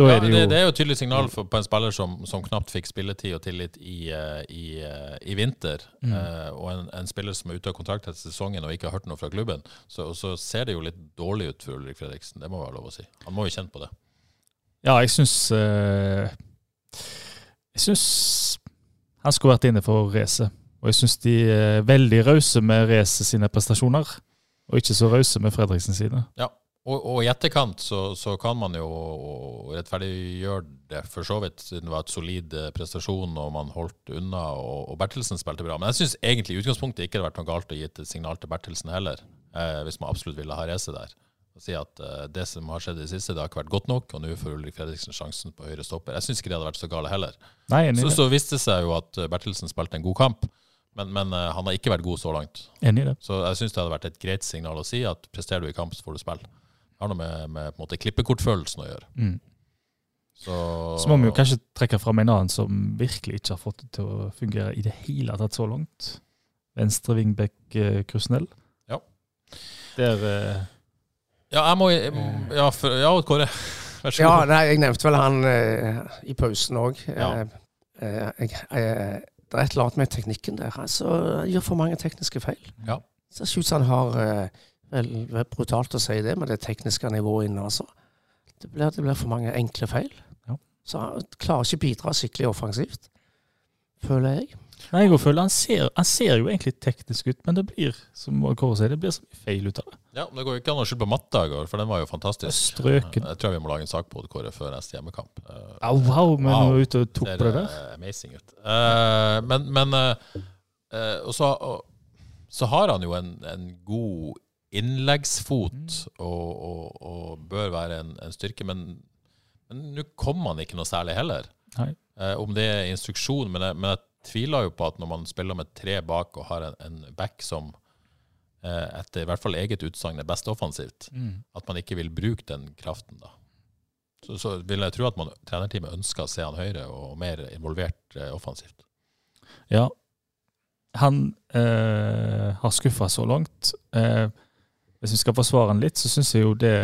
Da Ja, er det det, jo det er jo et tydelig signal for, på en spiller som, som knapt fikk spilletid og tillit i, eh, i, eh, i vinter, Mm. uh, og en, en spiller som er ute av kontrakt etter sesongen og ikke har hørt noe fra klubben. Så, så ser det jo litt dårlig ut for Ulrik Fredriksen, det må være lov å si. Han må jo kjenne på det. Ja, jeg syns uh, Jeg syns han skulle vært inne for Race, Og jeg syns de er veldig rause med Race sine prestasjoner, og ikke så rause med Fredriksen sine. Ja, og, og i etterkant så, så kan man jo rettferdiggjøre det, for så vidt, siden det var et solid eh, prestasjon og man holdt unna, og, og Bertelsen spilte bra. Men jeg syns egentlig i utgangspunktet ikke det hadde vært noe galt å gi et signal til Bertelsen heller, eh, hvis man absolutt ville ha racet der. Og si at eh, det som har skjedd i det siste, det har ikke vært godt nok, og nå får Ulrik Fredriksen sjansen på høyre stopper. Jeg syns ikke det hadde vært så gale heller. Nei, Så, så viste det seg jo at eh, Bertelsen spilte en god kamp, men, men eh, han har ikke vært god så langt. Enig i det. Så jeg syns det hadde vært et greit signal å si at presterer du i kamp, så får du spille. Har noe med, med på en måte, klippekortfølelsen å gjøre. Mm. Så, Så må vi jo kanskje trekke fram en annen som virkelig ikke har fått det til å fungere i det hele tatt så langt. Venstre vingbekk eh, Krusnell. Ja. Der eh, Ja, jeg må Ja, for, ja Kåre. *laughs* Vær så Ja, god. nei, jeg nevnte vel han eh, i pausen òg. Ja. det er et eller annet med teknikken der. Altså, han gjør for mange tekniske feil. Ja. Så det ser ut som han har eh, vel, er brutalt å si det, men det tekniske nivået inne, altså. Det blir, det blir for mange enkle feil. Ja. Så han klarer ikke bidra skikkelig offensivt, føler jeg. Nei, jeg føler han ser, han ser jo egentlig teknisk ut, men det blir som Kåre sier, det blir så mye feil ut av det. Ja, men Det går jo ikke an å skylde på matta i går, for den var jo fantastisk. Strøken. Jeg tror vi må lage en sak på det, Kåre, før neste hjemmekamp. Eh, oh, wow, men Wow. var ute og tok ser på det der. eh, amazing ut. Uh, men men uh, uh, og så, så har han jo en, en god innleggsfot Mm. og, og, og bør være en, en styrke, men nå kom han ikke noe særlig heller. Eh, om det er instruksjon, men jeg, men jeg tviler jo på at når man spiller med tre bak og har en, en back som eh, etter i hvert fall eget utsagn er best offensivt, Mm. at man ikke vil bruke den kraften da. Så, så vil jeg tro at man, trenerteamet ønsker å se han høyere og mer involvert eh, offensivt. Ja. Han eh, har skuffa så langt. Eh, hvis vi skal forsvare han litt, så syns jeg jo det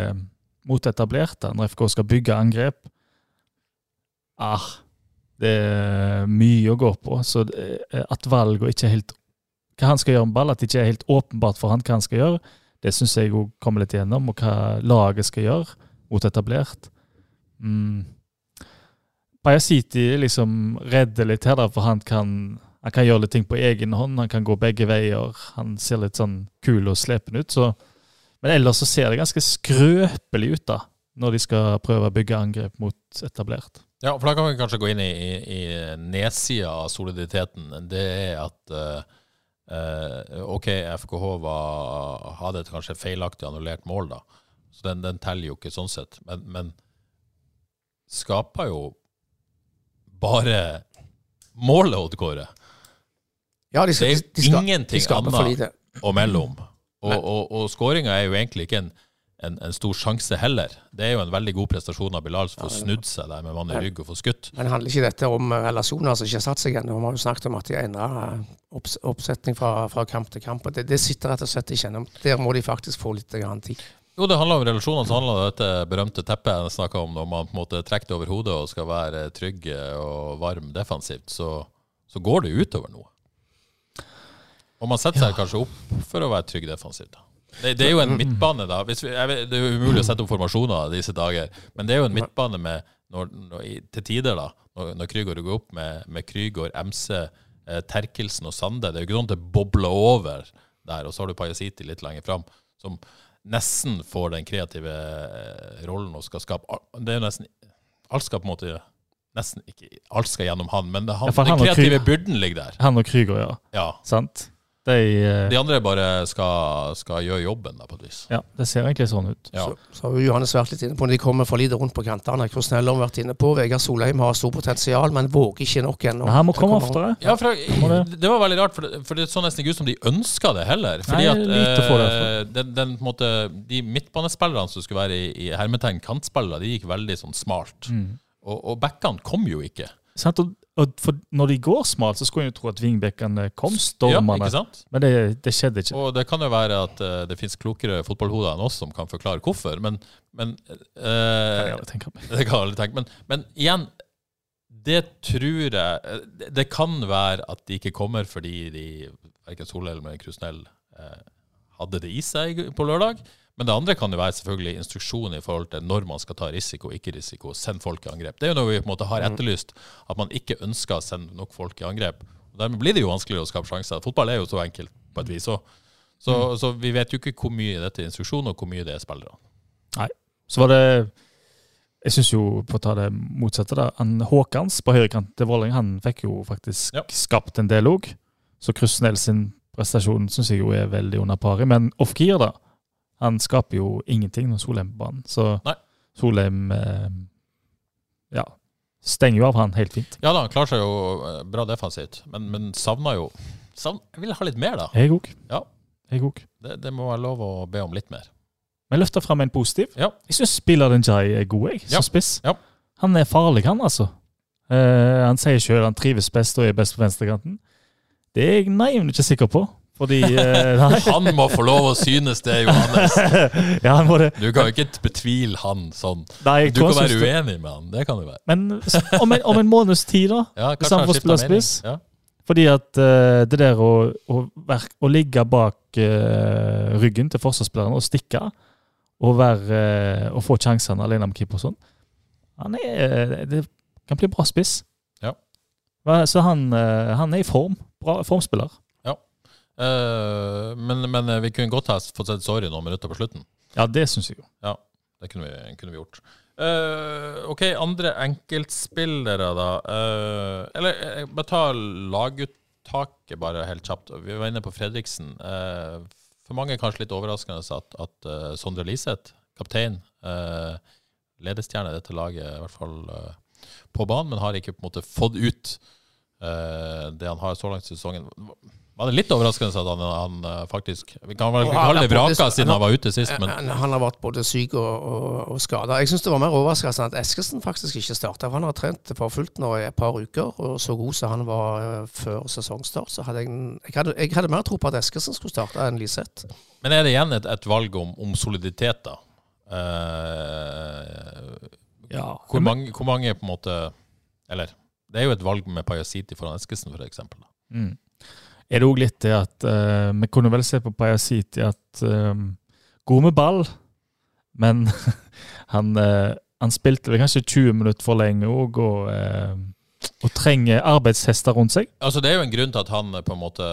mot etablerte, når FK skal bygge angrep ah, Det er mye å gå på. Så at valget ikke helt Hva han skal gjøre med ball, at det ikke er helt åpenbart for han hva han skal gjøre, det syns jeg jo kommer litt igjennom. Og hva laget skal gjøre mot etablert. Mm. Bajasiti liksom redder litt her, da, for han kan, han kan gjøre litt ting på egen hånd. Han kan gå begge veier. Han ser litt sånn kul og slepen ut. Så. Men ellers så ser det ganske skrøpelig ut da, når de skal prøve å bygge angrep mot etablert. Ja, for da kan vi kanskje gå inn i, i, i nedsida av soliditeten. Det er at eh, eh, OK, FKH var, hadde et kanskje feilaktig annullert mål, da. Så den, den teller jo ikke sånn sett. Men, men skaper jo bare målet, Odd Kåre, Ja, de Det er de skal, ingenting de annet. å og mellom. Og, og, og skåringa er jo egentlig ikke en, en, en stor sjanse heller. Det er jo en veldig god prestasjon av Bilal som får snudd seg der med mann i rygg og får skutt. Men handler ikke dette om eh, relasjoner som ikke har satt seg ennå? Vi har jo snakket om at de har endra opps oppsetning fra, fra kamp til kamp. og Det, det sitter rett og slett ikke ennå. Der må de faktisk få litt tid. Jo, det handler om relasjoner, så handler det om dette berømte teppet jeg snakka om, når man på en måte trekker det over hodet og skal være trygg og varm defensivt, så, så går det utover noe. Og man setter seg kanskje opp for å være trygg defensivt. da. Det, det er jo en midtbane, da. Vi, vet, det er jo umulig å sette opp formasjoner disse dager, men det er jo en midtbane med, når, når, til tider, da, når, når Krygård går opp med, med Krygård, MC, eh, Terkelsen og Sande. Det er jo ikke sånn at det bobler over der, og så har du Pajasiti litt lenger fram, som nesten får den kreative eh, rollen og skal skape Det er jo nesten Alt skal på en måte Nesten ikke Alt skal gjennom han, men det, han, Ja, han den kreative Krüger- byrden ligger der. Han og Krygård, ja. Ja. Sant? De, eh, De andre bare skal, skal gjøre jobben, da, på et vis. ja, det ser egentlig sånn ut. Ja. Så, så har jo Johannes vært litt inne på når de kommer for lite rundt på kantene. Hvordan har vært inne på. Vegard Solheim har stor potensial, men våger ikke nok ennå. Han må komme oftere. Ja, for *laughs* det, var veldig rart, for det, for det så nesten ikke ut som de ønska det heller. Fordi Nei, at lite for det, eh, den, den, på en måte, De midtbanespillerne som skulle være i, i hermetegn kantspillere, de gikk veldig sånn smalt. Mm. Og, og backene kom jo ikke. Sant? Og og når de går smalt, så skulle en jo tro at vingbekkene kom Ja, stormende. ikke sant? Men det, det skjedde ikke. Og det kan jo være at uh, det finnes klokere fotballhoder enn oss som kan forklare hvorfor, men, men Kan eh, jeg aldri tenke. *laughs* Det kan. Men, men igjen, det tror jeg det- Det kan være at de ikke kommer fordi de, verken Solheim eller Krusnell uh, hadde det i seg på lørdag. Men det andre kan jo være selvfølgelig instruksjon i forhold til når man skal ta risiko ikke risiko. Send folk i angrep. Det er jo noe vi på en måte har etterlyst, at man ikke ønsker å sende nok folk i angrep. Og Dermed blir det jo vanskeligere å skape sjanser. Fotball er jo så enkelt på et vis òg. Så, så vi vet jo ikke hvor mye dette er instruksjon, og hvor mye det er spillere. Så var det Jeg syns jo, på å ta det motsatte, da han Håkans på høyrekant til Vålerenga, han fikk jo faktisk Ja. skapt en del òg. Så Krusnell sin prestasjon syns jeg jo er veldig under paret. Men off-gear, da. Han skaper jo ingenting når Solheim er på banen. Så Nei. Solheim eh, ja, stenger jo av han helt fint. Ja da, han klarer seg jo eh, bra defensivt, men, men savner jo savner, Jeg vil ha litt mer, da. Jeg òg. Ja. Det, det må være lov å be om litt mer. Men løfter fram en positiv. Ja. Jeg syns spiller Njay er god, jeg, som Ja. spiss. Ja. Han er farlig, han, altså. Uh, han sier sjøl han trives best og er best på venstrekanten. Det er jeg naivt ikke sikker på. Fordi uh. Han må få lov å synes det, Johannes. *laughs* ja, det. Du kan jo ikke betvile han sånn. Nei, Du kan være uenig med han. Det kan du være. Men om en, om en måneds tid, da. Ja, Hvis han får spille spiss? Ja. Fordi at uh, det der å, å, å ligge bak uh, ryggen til forsvarsspilleren og stikke, og, være, og få sjansene alene med keeper og sånn, han er, det kan bli bra spiss. Ja. Så han, han er i form. Bra formspiller. Eh, men, men eh, vi kunne godt ha fått sett Sorry noen minutter på slutten. Ja, det syns jeg jo. Det kunne vi, kunne vi gjort. Uh, OK, andre enkeltspillere, da. Uh, eller jeg bare ta laguttaket bare helt kjapt. Vi var inne på Fredriksen. Uh, for mange kanskje litt overraskende at, at Sondre Liseth, kaptein, ledestjerne i dette laget, i hvert fall på banen, men har ikke på en måte fått ut det han har så langt i sesongen. Var det litt overraskende at han, han eh, faktisk Vi kan vel ikke kalle det vraka siden han var ute sist, men Han, har vært både syk og, og, og skada. Jeg syns det var mer overraskende at Eskesen faktisk ikke starta. Han har trent for fullt nå i et par uker, og så god som han var eh, før sesongstart, så hadde jeg, jeg, hadde, jeg hadde mer tro på at Eskesen skulle starte enn Liseth. Men er det igjen et, et valg om, om soliditet, da? Eh, Ja. hvor, mange, hvor mange på en måte Eller det er jo et valg med Pajasiti foran Eskesen, for eksempel. da. Mm. Er det òg litt det at uh, Vi kunne vel se på Pajasiti at um, God med ball, men *laughs* han, uh, han spilte vel kanskje 20 minutter for lenge òg, og, og trenger arbeidshester rundt seg. Altså Det er jo en grunn til at han er på en måte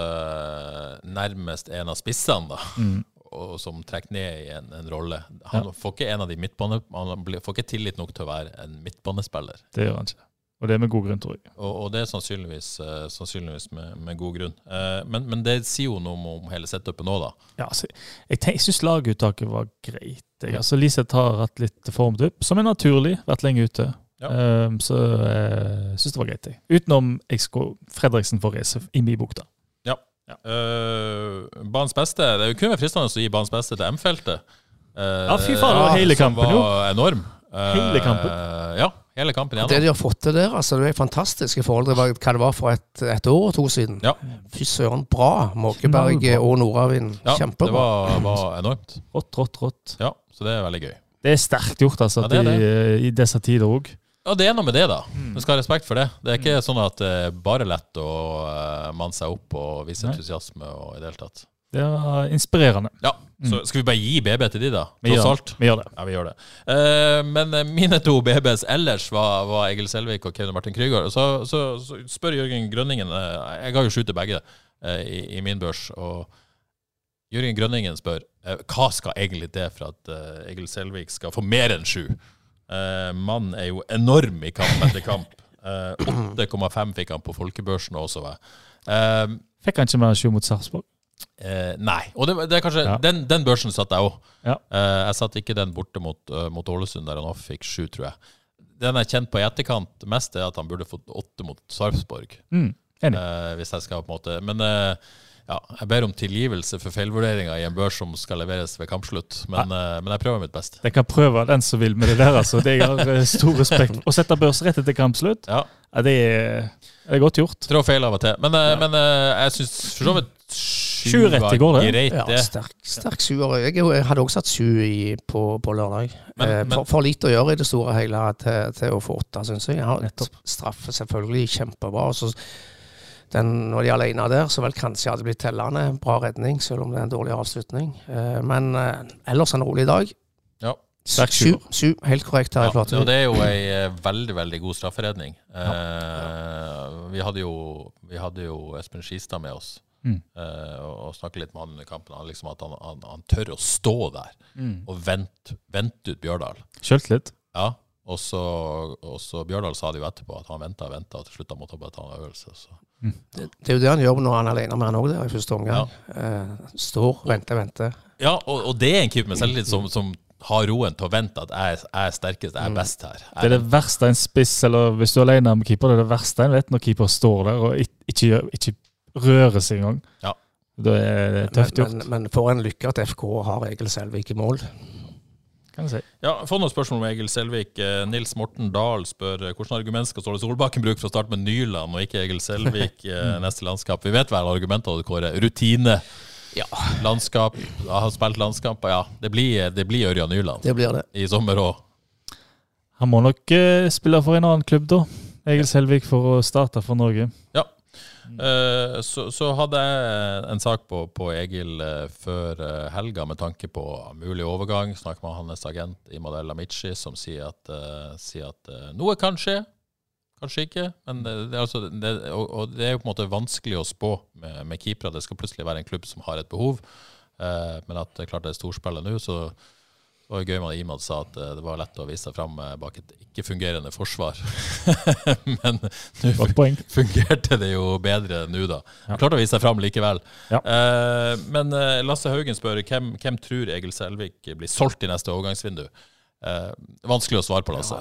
nærmest en av spissene, da. Mm. Og som trekker ned i en, en rolle. Han får ikke en av de midtbane... Han får ikke tillit nok til å være en midtbanespiller. Det gjør han ikke. Og det er med god grunn, tror jeg. Og, og det er sannsynligvis, uh, sannsynligvis med, med god grunn. Uh, men, men det sier jo noe om, om hele setupet nå, da. Ja, altså, jeg tenk- jeg syns laguttaket var greit. Jeg. Altså, Liseth har hatt litt formdupp, som er naturlig. Vært lenge ute. Ja. Um, så jeg syns det var greit. Jeg. Utenom jeg skulle, Fredriksen får race i min bok, da. Uh, banens beste Det kunne vært fristende å gi banens beste til M-feltet. Eh, Ja, fy faen, det var hele kampen, jo. Som var enorm. Eh, Hele kampen. Ja, hele kampen igjen. Det de har fått til der, altså, det er fantastisk i forhold til hva det var for et, et år og to siden. Ja. Fy søren, bra. Måkeberg og Nordavind. Ja, det var, var enormt. Rått, rått, rått. Ja, så det er veldig gøy. Det er sterkt gjort, altså, Ja, det det. I, i disse tider òg. Ja, det er noe med det, da. Vi Du skal ha respekt for det. Det er ikke sånn at det er bare lett å uh, manne seg opp og vise entusiasme og i det hele tatt. Det er inspirerende. Ja, så skal vi bare gi BB til de, da? Vi gjør, vi gjør det. Ja, vi gjør det. Uh, men eh, mine to BBs ellers var, var Egil Selvik og Kevin Martin Krygård. Så, så, så spør Jørgen Grønningen uh, Jeg har jo sju til begge uh, i, i min børs. Og Jørgen Grønningen spør hva skal egentlig det for at Egil Selvik skal få mer enn sju. Mannen er jo enorm i kamp etter kamp. Eh, 8,5 fikk han på folkebørsen også. Fikk han ikke mer enn sju mot Sarpsborg? Eh, nei. Og det, det er kanskje Ja. den, den børsen satt jeg òg. Ja. Eh, jeg satt ikke den borte mot, uh, mot Ålesund, der han også fikk sju, tror jeg. Den jeg kjente på i etterkant mest, er at han burde fått åtte mot Sarpsborg. Mm. Eh, hvis jeg skal på en måte Men eh, ja, jeg ber om tilgivelse for feilvurderinger i en børs som skal leveres ved kampslutt. Men, eh, men jeg prøver mitt beste. Den kan prøve, den som vil med det der. altså. Det jeg har stor respekt Å sette børs rett etter kampslutt, Ja. ja, det er Det er godt gjort. Trå feil av og til. Men, men jeg syns for så vidt Sju rett i går, det. greit, Ja, sterk, sterk sjuer. Jeg, jeg hadde også satt sju i, på, på lørdag. Men- eh, men- for, for lite å gjøre i det store og hele til, til å få åtte, syns jeg. Har Nettopp. straffe selvfølgelig kjempebra. og Så den, når de er alene der, så vel kanskje hadde blitt tellende. Bra redning, selv om det er en dårlig avslutning. Eh, men eh, ellers en rolig dag. Ja. Sterk Sju, sju, helt korrekt her Ja, i det er jo ei eh, veldig veldig god strafferedning. Eh, vi, hadde jo, vi hadde jo Espen Skistad med oss Mm. eh, og, og snakket litt med han under kampen. Han, liksom at han, han, han tør å stå der Mm. og vente, vente ut Bjørdal. Sjøltillit. Ja, og så, og så Bjørdal sa det jo etterpå, at han venta og venta, og til slutt måtte han bare ta en øvelse. Så. Det, det er jo det han gjør når han er alene med han òg i første omgang. Eh, står, venter, venter. Ja, og, og det er en keeper med selvtillit som, som har roen til å vente at jeg, er- jeg er sterkest, jeg er best her. Det er det verste en spiss, eller hvis du er alene med keeper, det er det verste en vet når keeper står der og ikke, ikke rører seg engang. Ja. Det er tøft gjort, men, men for en lykke at FK har Egil Selvik i mål. kan jeg si. Ja, Få noen spørsmål om Egil Selvik. Eh, Nils Morten Dahl spør eh, hvordan argument skal Ståle Solbakken bruke for å starte med Nyland og ikke Egil Selvik *laughs* eh, neste landskap. Vi vet vel argumentene, Kåre. Rutine. Ja. Landskap. Har spilt landskamper. Ja, det blir, det blir Ørjan Nyland Det blir det. i sommer òg. Han må nok spille for en annen klubb, da. Egil Selvik for å starte for Norge. Ja. Eh, så, så hadde jeg en sak på, på Egil eh, før eh, helga med tanke på mulig overgang. Snakket med hans agent Imadel Amici, som sier at, sier at noe kan skje. Kanskje ikke. Men det, er altså, det, og, og det er jo på en måte vanskelig å spå med, med keepere. Det skal plutselig være en klubb som har et behov. Eh, men at det er klart det er storspillet nå, så det var gøy med Imad sa at eh, det var lett å vise seg fram eh, bak et ikke-fungerende forsvar. *laughs* Men nå fungerte det jo bedre nå, da. Ja. Klarte å vise seg fram likevel. Ja. Eh, men Lasse Haugen spør hvem, hvem tror Egil Selvik blir solgt i neste overgangsvindu. Eh, vanskelig å svare på, Lasse.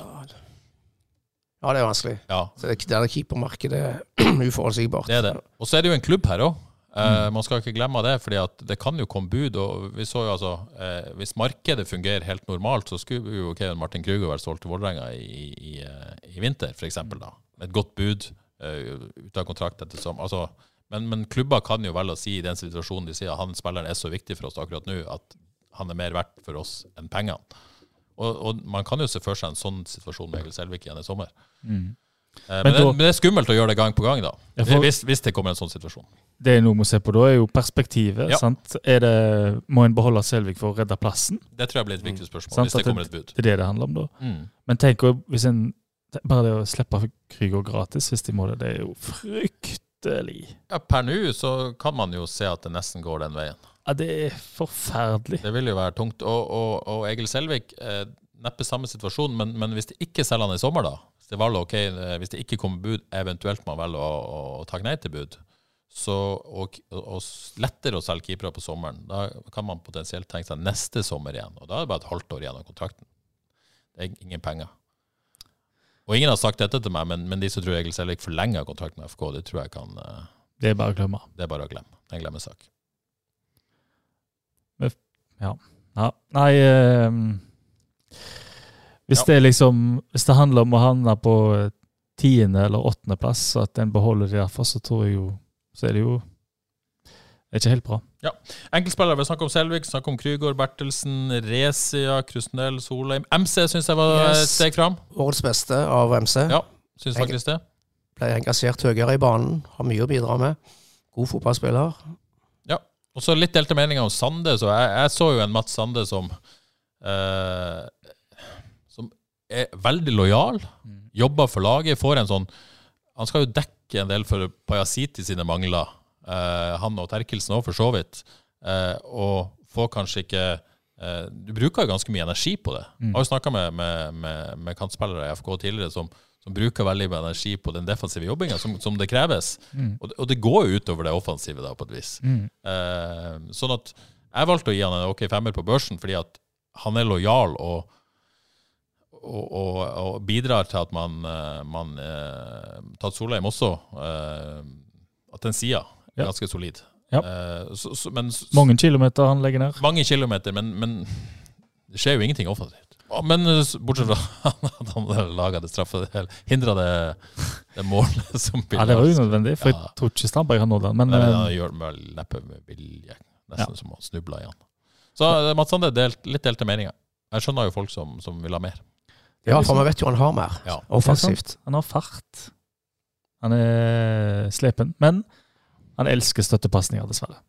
Ja, det er vanskelig. Ja, Så det, det er keepermarkedet er *clears throat* uforutsigbart. det er det. Og så er det jo en klubb her òg. Man skal ikke glemme det, for det kan jo komme bud. og vi så jo altså, uh, Hvis markedet fungerer helt normalt, så skulle jo Kevin Martin Kruger vært solgt til Vålerenga i, i, eh, i vinter. Med et godt bud, uh, ut av kontrakt etter som altså, men, men klubber kan jo velge å si i den situasjonen de sier at han spilleren er så viktig for oss akkurat nå at han er mer verdt for oss enn pengene. Og, og man kan jo se for seg en sånn situasjon med Egil Selvik igjen i sommer. Mm. Eh, Men, Men det, da- men det er skummelt å gjøre det gang på gang, da. For- hvis, hvis det kommer en sånn situasjon. Det noe vi må se på da, er jo perspektivet. Ja. sant? Det, må en beholde Selvik for å redde plassen? Det tror jeg blir et viktig spørsmål, Mm. hvis det kommer et bud. Det er det det handler om da. Mm. Men tenk hvis en Bare det å slippe Krüger gratis hvis de må det, det er jo fryktelig. Ja, per nå så kan man jo se at det nesten går den veien. Ja, det er forferdelig. Det vil jo være tungt. Og, og, og Egil Selvik, eh, neppe samme situasjon, men, men hvis de ikke selger han i sommer, da Hvis det, valget, ok, eh, hvis det ikke kommer bud, eventuelt man velger å, å, å takke nei til bud, så, og, og lettere å selge keepere på sommeren, da kan man potensielt tenke seg neste sommer igjen. Og da er det bare et halvt år igjen av kontrakten. Det er ingen penger. Og ingen har sagt dette til meg, men, men de som tror Egil Selvik forlenger kontrakten med FK, det tror jeg kan eh, Det er bare å glemme. Det er bare å glemme. Det er en glemmesak. Ja. Nei ehm, Hvis Ja. det er liksom Hvis det handler om å havne på tiende- eller åttendeplass, at en beholder det derfor, så tror jeg jo Så er det jo Det er ikke helt bra. Enkeltspillere, vi snakker om Selvik, snakker om Krygård, Bertelsen, Resia, Krusnell, Solheim. MC syns jeg var Yes. steg fram. Årets beste av MC. Ja. Syns faktisk det. Ble engasjert høyere i banen. Har mye å bidra med. God fotballspiller. Og så litt delte meninger om Sande. Så jeg, jeg så jo en Mats Sande som eh, Som er veldig lojal. Jobber for laget. Får en sånn Han skal jo dekke en del for Pajasiti sine mangler. Eh, han og Terkelsen òg, for så vidt. Eh, og får kanskje ikke eh, Du bruker jo ganske mye energi på det. Jeg har jo snakka med, med, med, med kantspillere i FK tidligere som, som bruker veldig mye energi på den defensive jobbinga som, som det kreves. Og, det- og det går jo utover det offensive, da, på et vis. Eh, sånn at jeg valgte å gi han en OK femmer på børsen fordi at han er lojal og, og, og, og bidrar til at man, eh, man eh, Tatt Solheim også eh, At den sida er Ja. ganske solid. Ja. Så, så, men, Mange kilometer han legger ned. mange kilometer, men, men det skjer jo ingenting offensivt. Men bortsett fra *laughs* at han laga det straffe Hindra det, det målet *laughs* som Ja, det var unødvendig, for Ja. jeg tror ikke Strandberg har nådd den. Men Nei, men han gjør med neppe med vilje. Nesten som å snuble i han. Så Mats Sande, delt, litt delte meninger. Jeg skjønner jo folk som, som vil ha mer. Ja, for vi vet jo han har mer Ja. offensivt. han har fart. Han er slepen. Men han elsker støttepasninger, dessverre.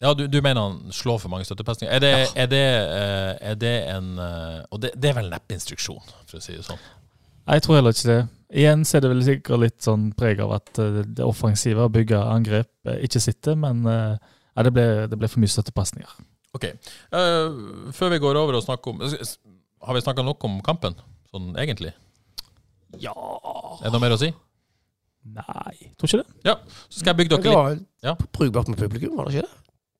Ja, du, du mener han slår for mange støttepasninger. Er, det- er, det, eh, er det en eh, Og det, det er vel neppe instruksjon, for å si det sånn. Jeg tror heller ikke det. Igjen så er det vel sikkert litt sånn preg av at eh, det offensive, å bygge angrep, ikke sitter. Men ja, det, ble, det ble for mye støttepasninger. Ok. Uh, før vi går over og snakker om Har vi snakka nok om kampen, sånn egentlig? Ja Er det noe mer å si? Nei, tror ikke det. Ja. Så skal jeg bygge Det dere litt var Ja. brukbart med publikum, var det ikke det?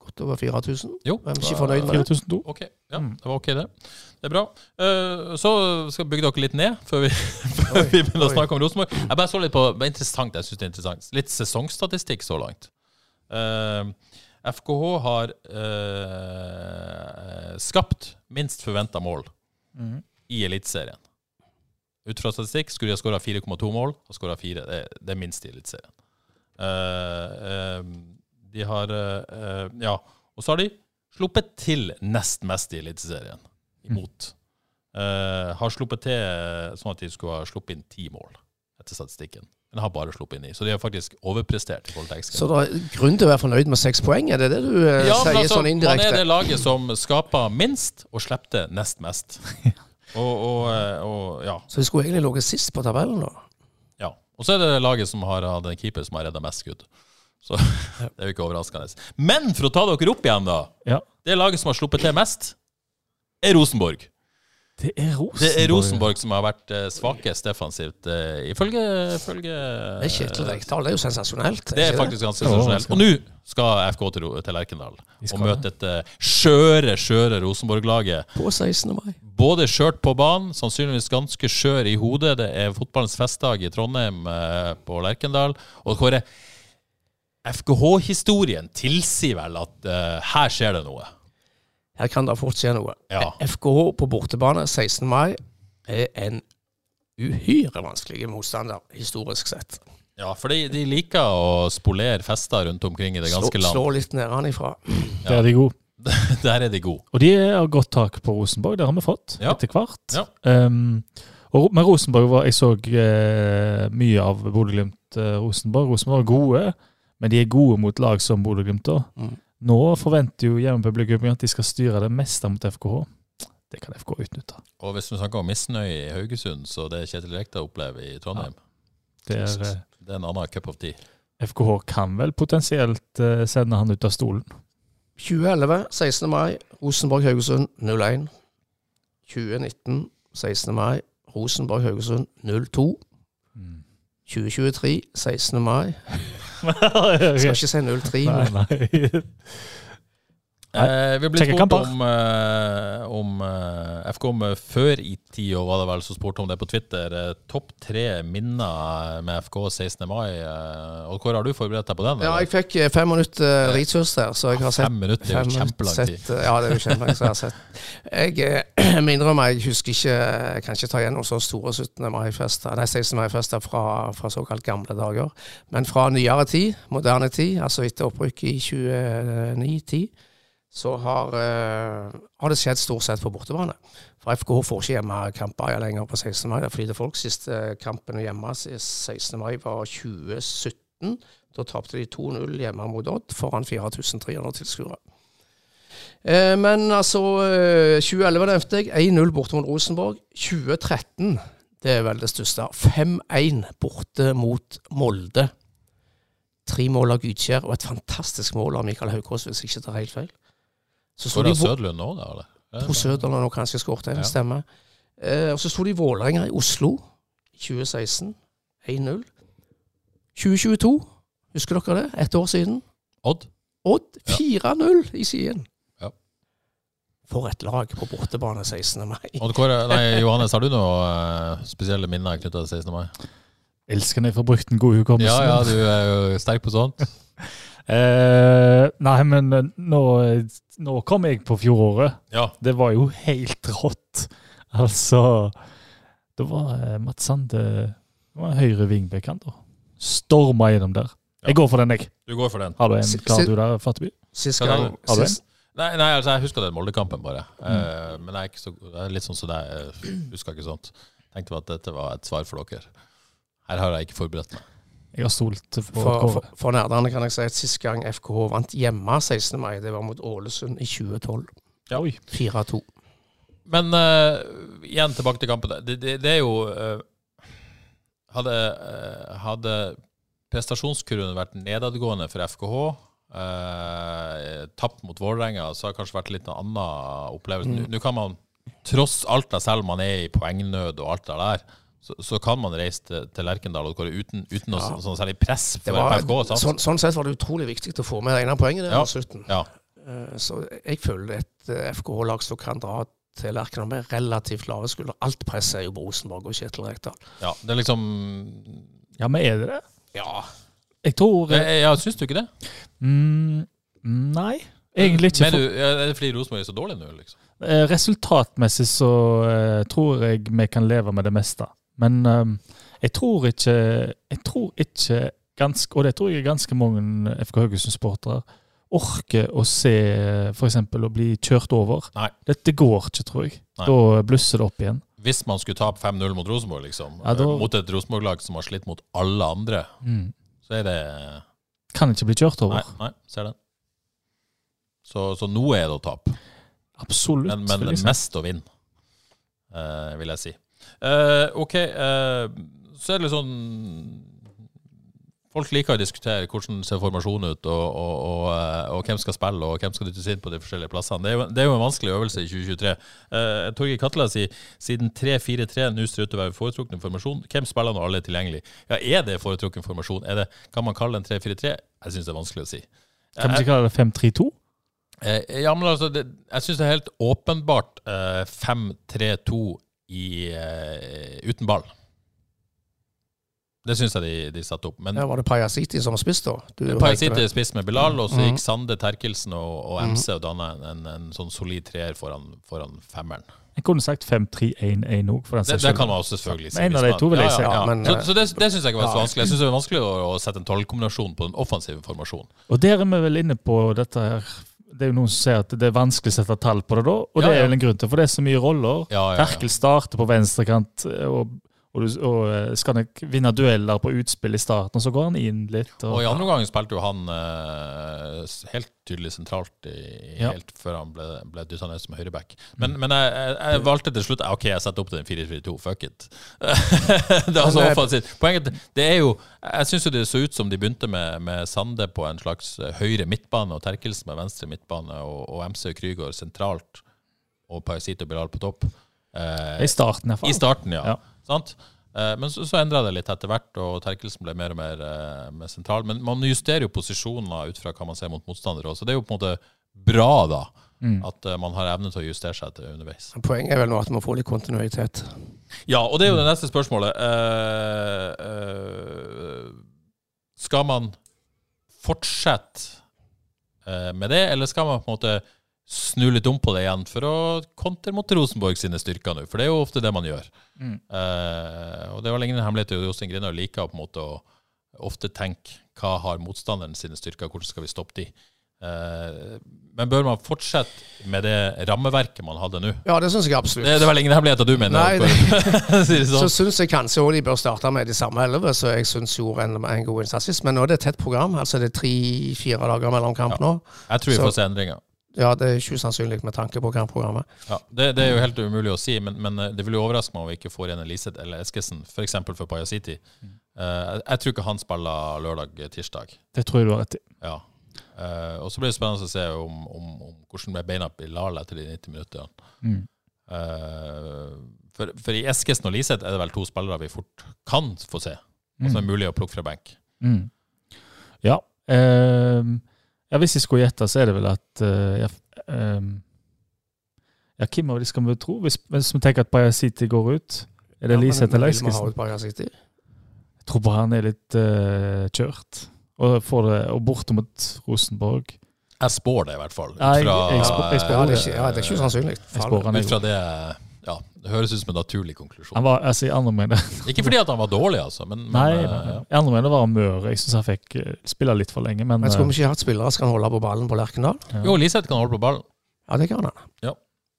Godt over 4000. Jo. Hvem er ikke fornøyd med det? 4002. Ok, ja, Mm. det var ok, det. Det er bra. Eh, så skal jeg bygge dere litt ned før vi, *laughs* før vi begynner å oi. snakke om Rosenborg. Jeg bare så litt på det er interessant, jeg synes det er interessant. Litt sesongstatistikk så langt. Eh, FKH har eh, skapt minst forventa mål Mhm. i Eliteserien. Ut fra statistikk skulle de ha skåra 4,2 mål, og skåra 4. Det, er- minst i Eliteserien. Uh, uh, de har eh, Ja, og så har de sluppet til nest mest i Eliteserien, imot. Eh, har sluppet til sånn at de skulle ha sluppet inn ti mål, etter statistikken. Men har bare sluppet inn i. Så de har faktisk overprestert i forhold til XG. Så det er grunn til å være fornøyd med seks poeng, er det det du eh, Ja, men sier altså, sånn man er det laget som skaper minst, og slipper nest mest. *laughs* Og, og, eh, og ja. Så de skulle egentlig ligget sist på tabellen, da? Ja. Og så er det laget som har hatt en keeper som har redda mest skudd. Så *laughs* det er jo ikke overraskende. Men for å ta dere opp igjen, da. Ja. Det laget som har sluppet til mest, er Rosenborg. Det er Rosenborg. Det er Rosenborg som har vært eh, svakest defensivt, uh, ifølge, ifølge Det er Kjetil Rekdal, det er jo sensasjonelt. Det er faktisk ganske sensasjonelt. Og nå skal FK til, til Lerkendal og møte et eh, skjøre, skjøre Rosenborg-laget. På 16. mai. Både skjørt på banen, sannsynligvis ganske skjør i hodet. Det er fotballens festdag i Trondheim uh, på Lerkendal. Og Kåre, FKH-historien tilsier vel at uh, her skjer det noe. Her kan det fort skje noe. Ja. FKH på bortebane 16. mai er en uhyre vanskelig motstander, historisk sett. Ja, for de, de liker å spolere fester rundt omkring i det Slå, ganske slå land. litt nedenifra. Der er de gode. *laughs* Der er de gode. Og de har godt tak på Rosenborg, det har vi fått Ja. etter hvert. Ja. Um, og, men Rosenborg var Jeg så uh, mye av Bodø-Glimt-Rosenborg. Rosenborg var gode, men de er gode mot lag som Bodø-Glimt. Mm. Nå forventer jo hjemmepublikum at de skal styre det meste mot FKH. Det kan FK utnytte. Og hvis vi snakker om misnøye i Haugesund, så det Kjetil Rekdal opplever i Trondheim, Det er, eh, det er en annen cup of tea. FKH kan vel potensielt eh, sende han ut av stolen. 2011, 16. mai, Rosenborg-Haugesund 0-1. 2019, 16. mai, Rosenborg-Haugesund 0-2. 2023, 16. mai. Skal *laughs* ikke si 0-3, Nei, nei. Eh, vi ble spurt kamper. om, eh, om eh, FK om, før i tida, var det vel, som spurte om det på Twitter. Eh, Topp tre minner med FK 16. mai. Eh, og hvor har du forberedt deg på den? Ja, jeg fikk eh, fem minutter research der, så jeg har sett Fem minutter er jo kjempelang tid. Ja, det er jo kjempelang tid. jeg har sett. Jeg eh, *clears throat* må innrømme, jeg husker ikke Jeg kan ikke ta igjennom så store 17. mai-fester, nei, 16. mai-fester fra, fra såkalt gamle dager. Men fra nyere tid, moderne tid, altså etter opprykket i 2009-10, så har, uh, har det skjedd stort sett på bortebane. For FKH får ikke hjemmekamper lenger på 16. mai. Det er fordi det folk siste kampen hjemme 16. mai var 2017. Da tapte de 2-0 hjemme mot Odd foran 4300 tilskuere. Uh, men altså uh, 2011 nevnte jeg. 1-0 borte mot Rosenborg. 2013, det er vel det største. 5-1 borte mot Molde. Tre mål av Gudskjær og et fantastisk mål av Mikael Haukås, hvis jeg ikke tar helt feil. Så sto de er Sødlund nå, da? eller? Tro Søderland og kanskje skåret en, Ja. stemmer. Eh, og så sto de Vålerenga i Oslo 2016. 1-0. 2022, husker dere det? Ett år siden. Odd? Odd 4-0 i siden. Ja. For et lag på bortebane 16. mai. Odd Kåre, nei, Johannes, har du noen eh, spesielle minner knytta til 16. mai? Elsker når jeg får brukt den gode hukommelsen. Ja, ja, du er jo sterk på sånt. *laughs* Eh, nei, men nå, nå kom jeg på fjoråret. Ja. Det var jo helt rått Altså Det var eh, Mats Sande det var høyre vingbekk, han da. Storma gjennom der. Jeg går for den, jeg. Du går for den. Har du en klar du der, Fatby? Sist gang Har du en? Nei, nei, altså jeg husker den Molde-kampen bare. Uh, men jeg er, ikke så, jeg er litt sånn som deg. Husker ikke sånt. Tenkte at dette var et svar for dere. Her har jeg ikke forberedt meg. Jeg har stolt på For, for, for nerdene kan jeg si at sist gang FKH vant hjemme 16. mai, det var mot Ålesund i 2012. Ja. 4-2. Men uh, igjen tilbake til kampen. Det, det, det er jo uh, Hadde, uh, hadde prestasjonskurven vært nedadgående for FKH, eh, tapt mot Vålerenga, så har det kanskje vært litt en annen opplevelse. Nå- Nå kan man, tross alt, selv om man er i poengnød og alt det der, så, så kan man reise til, til Lerkendal og uten, uten noe Ja. sånn særlig press for var, FKH. Sant? sånn, sånn sett var det utrolig viktig å få med det ene poenget der Ja. slutten. Ja. Eh, Så jeg føler et eh, FKH-lag som kan dra til Lerkendal med relativt lave skuldre. Alt presset er jo på Rosenborg og Kjetil Rekdal. ja, det er liksom Ja, men er det det? Ja. Jeg tror Jeg, jeg Syns du ikke det? mm, Nei, egentlig ikke. Men du, er det fordi Rosenborg er så dårlig nå, liksom? eh, resultatmessig så eh, tror jeg vi kan leve med det meste. Men eh, jeg tror ikke Jeg tror ikke ganske, og det tror jeg ganske mange FK Haugesund-sportere orker å se f.eks. å bli kjørt over. Nei. Dette går ikke, tror jeg. Nei. Da blusser det opp igjen. Hvis man skulle tape 5-0 mot Rosenborg, liksom, Ja, da- mot et Rosenborg-lag som har slitt mot alle andre, Mm. så er det Kan ikke bli kjørt over. Nei, nei ser den. Så, så noe er det å tape. Absolutt. Men, men det er mest å vinne, eh, vil jeg si. Eh, OK, uh, så er det litt sånn Folk liker å diskutere hvordan ser formasjonen ut, og, og, og, eh, og hvem skal spille, og hvem skal dyttes inn på de forskjellige plassene. Det er jo, det er jo en vanskelig øvelse i 2023. Uh, Torgeir Katla sier siden 3-4-3 nå ser ut til å være foretrukken formasjon, hvem spiller når alle er tilgjengelig? Ja, Er det foretrukken formasjon? Er det, kan man kalle det en 3-4-3? Jeg syns det er vanskelig å si. Kan man ikke kalle det 5-3-2? Eh, ja, men altså, det, jeg syns det er helt åpenbart eh, 5-3-2 i, uh, uten ball. Det syns jeg de, de satte opp. Men ja, var det Pajasiti som spiste, da. Pajasiti spiste med Bilal, og så Mhm. gikk Sande, Terkelsen og, og MC og danna en, en, en sånn solid treer foran, foran femmeren. Jeg kunne sagt 5-3-1-1 òg, Det, det kan man også selvfølgelig si. En av de to vil jeg ja, si. ja, ja. Ja, men, så så det, det syns jeg ikke var så vanskelig. Jeg syns det er vanskelig å, å sette en tallkombinasjon på den offensive formasjonen. Og der er vi vel inne på dette her. Det er jo noen som sier at det er vanskelig å sette tall på det da, og Ja, det er vel en grunn til, for det er så mye roller. Terkel starter på venstrekant, og, og, du- og eh, skal han vinne dueller på utspill i starten, og så går han inn litt. Og i andre omgang spilte jo han uh, helt tydelig sentralt i, Ja. helt før han ble, ble dytta ned som høyreback. Men, men jeg, jeg, jeg valgte til slutt OK, jeg setter opp til en 4-4-2. Fuck it. *laughs* det er altså eh, offensivt. Poenget det er jo Jeg syns jo det så ut som de begynte med, med Sande på en slags eh, høyre midtbane og Terkelsen med venstre midtbane og, og MC Krygård sentralt og Paisito Bilal på topp. I starten, i hvert fall. i starten, ja. Ja. Sant? Eh, Men så, så endra det litt etter hvert, og Terkelsen ble mer og mer, eh, mer sentral. Men man justerer jo posisjoner ut fra hva man ser mot motstandere. Så det er jo på en måte bra, da, Mm. at eh, man har evne til å justere seg til underveis. Poenget er vel nå at man må få litt kontinuitet. Ja, og det er jo det neste spørsmålet. Eh, eh, skal man fortsette eh, med det, eller skal man på en måte snu litt om på det igjen for å kontre mot Rosenborg sine styrker nå? For det er jo ofte det man gjør. Mm. Eh, og det var ingen hemmelighet at Jostein Grinhaug liker på en måte å ofte tenke hva har motstanderen sine styrker, hvordan skal vi stoppe de? Eh, men bør man fortsette med det rammeverket man hadde nå? Ja, det syns jeg absolutt. Det, det er vel ingen hemmelighet at du mener Nei, det. Det *laughs* Så sånn. syns jeg kanskje òg de bør starte med de samme elleve, så jeg syns gjorde en, en god innsats sist. Men nå er det et tett program. altså Det er tre-fire dager mellom kamp Ja. nå. Jeg tror vi Så- får se endringer. Ja, det er ikke usannsynlig med tanke på kampprogrammet. Ja, det, det er jo helt umulig å si, men, men eh, det vil jo overraske meg om vi ikke får igjen Eliseth eller Eskesen, f.eks. for, for Pajasiti. City. Eh, jeg tror ikke han spiller lørdag-tirsdag. Det tror jeg du har rett i. Ja. Uh, og så blir det spennende å se om, om, om hvordan ble beina på Bilal etter de 90 minuttene. Mm. Uh, for, for i Eskesen og Liseth er det vel to spillere vi fort kan få se, og som er Mm. mulig å plukke fra benk. Mm. Ja. ehm, ja, hvis jeg skulle gjette, så er det vel at uh, ja, um, ja, hvem av de skal vi tro? Hvis, hvis vi tenker at Bayer går ut, er det Ja, men- Liseth men eller vil man ha Eskesen? ut Jeg tror bare han er litt uh, kjørt. Og, får det, og borte mot Rosenborg. Jeg spår det, i hvert fall. Ut Ja, jeg- jeg spår- jeg spår Ja, det er ikke, ja, det er ikke usannsynlig. Ut fra det Det høres ut som en naturlig konklusjon. Han var, altså, I andre mener *laughs* Ikke fordi at han var dårlig, altså, men, men Nei, eh, nei, ja. andre mener var han mør. Jeg syns han fikk eh, spille litt for lenge, men, Men skulle eh, vi ikke hatt spillere som kan holde på ballen på Lerkendal? Jo, Liseth kan holde på ballen. Ja, det kan han.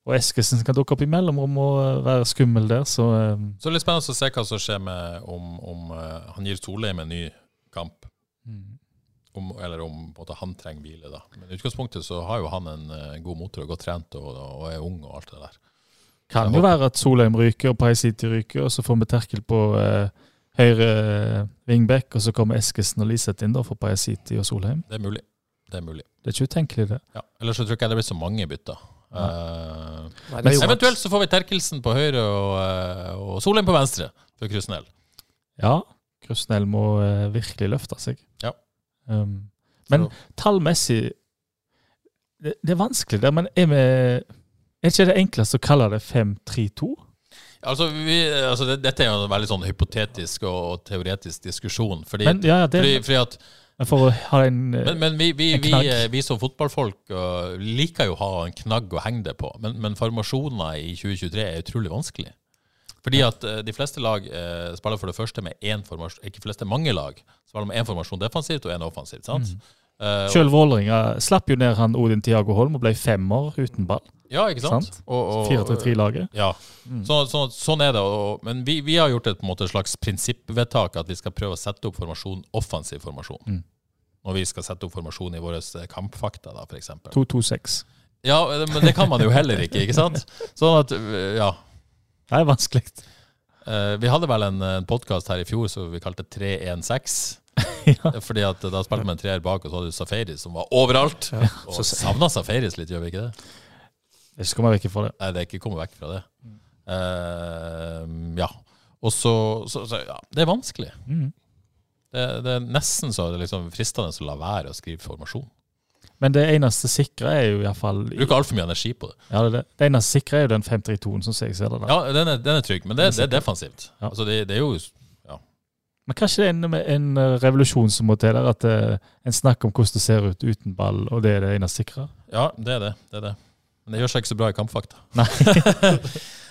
Og Eskesen kan dukke opp i mellomrom og være skummel der, så um. Så det er litt spennende å se hva som skjer med om, om uh, han gir Solheim en ny kamp. mm. Om, eller om på han trenger hvile. da. Men i utgangspunktet så har jo han en eh, god motor og godt trent og, og er ung og alt det der. Kan jo være at Solheim ryker og Pai City ryker, og så får vi Terkel på eh, høyre Vingbekk wingback, og så kommer Eskesen og Liseth inn da for Pai City og Solheim. Det er mulig. Det er mulig. Det er ikke utenkelig, det. Ja. Ellers så tror ikke jeg det blir så mange bytter. Eh, Nei, det er eventuelt så får vi Terkelsen på høyre og, eh, og Solheim på venstre for Krusnell. Ja, Krusnell må uh, virkelig løfte seg. Ja. Um, men Så- tallmessig det, det er vanskelig der, men er, vi, er ikke det enkleste å kalle det 5-3-2? Altså, vi, altså det, Dette er jo en veldig sånn hypotetisk og, og teoretisk diskusjon. Fordi, Men, ja, det, fordi, fordi at, men for å ha en eh, men, men vi, vi, En vi, eh, vi som fotballfolk uh, liker jo å ha en knagg å henge det på, men, men formasjoner i 2023 er utrolig vanskelig. Fordi at uh, de fleste lag uh, spiller for det første med én formasjon Ikke fleste, mange lag spiller med én formasjon defensivt og én offensivt. sant? Mm. Og- Vålerenga slapp jo ned han Odin Tiago Holm og ble femmer uten ball. Ja, ikke sant? sant? Og- og- 4-3-3-laget. Ja, Mm. så, så, sånn er det. Og, men vi, vi har gjort et, på måte, slags prinsippvedtak at vi skal prøve å sette opp formasjon, offensiv formasjon. Mm. Når vi skal sette opp formasjon i våre eh, kampfakta, da, f.eks. 2-2-6. Ja, men det kan man jo heller ikke, ikke sant? *laughs* Sånn at, øh, ja. Det er vanskelig. Eh, Vi hadde vel en, en podkast her i fjor som vi kalte 316. *laughs* ja. Fordi at da spilte vi en treer bak, og så hadde du Safaris som var overalt. Og så- savna Safaris litt, gjør vi ikke det? Jeg skal komme vekk fra det. Nei, det er ikke kommet vekk fra det. Eh, ja. Og så, så, så Ja, det er vanskelig. Mm. Det, det er nesten så det er liksom fristende å la være å skrive formasjon. Men det eneste sikre er jo iallfall Bruker altfor mye energi på det. ja, det, er det. det eneste sikre er jo den 5-3-2-en, som jeg ser det. da. Ja, den er, den er trygg, men det, det er defensivt. Ja. Altså, det, det er jo ja. Men kanskje det er en, en eh, revolusjon som må til der, at eh, en snakker om hvordan det ser ut uten ball, og det er det eneste sikre? Ja, det er det. det er det. Men det gjør seg ikke så bra i kampfakta. *laughs* Nei. *laughs*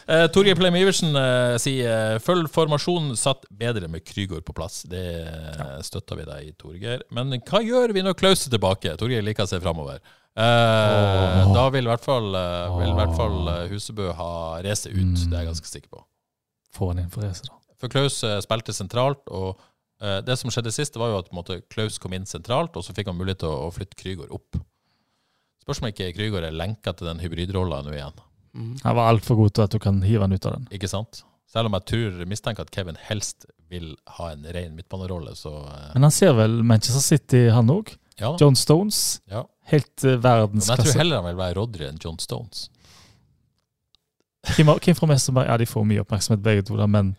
Eh, Torgeir Pleim Iversen uh, sier eh, følg formasjonen satt bedre med Krygård på plass. Det ja. støtter vi deg i, Torgeir. Men hva gjør vi når Klaus er tilbake? Torgeir liker å se framover. Eh, Da vil i hvert fall, vil i hvert fall Husebø ha racet ut, Mm. det er jeg ganske sikker på. Få han inn for racet, da. For Klaus spilte sentralt, og det som skjedde sist, var jo at måte, Klaus kom inn sentralt, og så fikk han mulighet til å, å flytte Krygård opp. Spørsmålet er ikke Krygård er lenka til den hybridrolla nå igjen. Han var altfor god til at du kan hive han ut av den. Ikke sant? Selv om jeg tror, mistenker at Kevin helst vil ha en ren midtbanerolle, så eh, Men han ser vel Manchester City, han òg. ja. John Stones. ja. Helt uh, Men jeg tror heller han vil være Rodry enn John Stones. Kim, Kim fra Mesterberg? Ja, de får mye oppmerksomhet begge to, da, men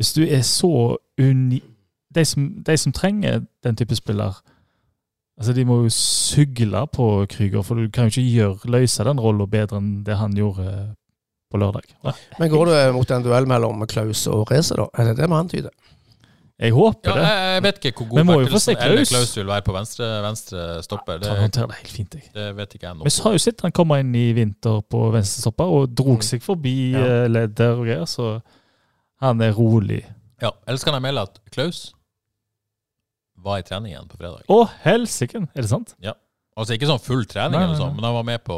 hvis du er så uni... De som, de som trenger den type spiller, altså de må jo sugle på Krüger, for du kan jo ikke gjøre, løse den rollen bedre enn det han gjorde eh, på lørdag. Men går det mot en duell mellom Klaus og Reze, da? Er det det vi antyder? Jeg håper Ja, det. jeg, vet ikke hvor god Bertelsen eller Klaus. Klaus vil være på venstre, venstre stopper. Han Det, håndterer det helt fint, jeg. det vet ikke jeg Vi nå. har jo sett han komme inn i vinter på venstre stopper og drog Mm. seg forbi Ja. eh, ledder og greier, så han er rolig. Ja, Ellers kan jeg melde at Klaus var i trening igjen på fredag. Å, helsike! Er det sant? Ja. Altså ikke sånn full trening, Nei, nei, nei, sånn, men han var med på,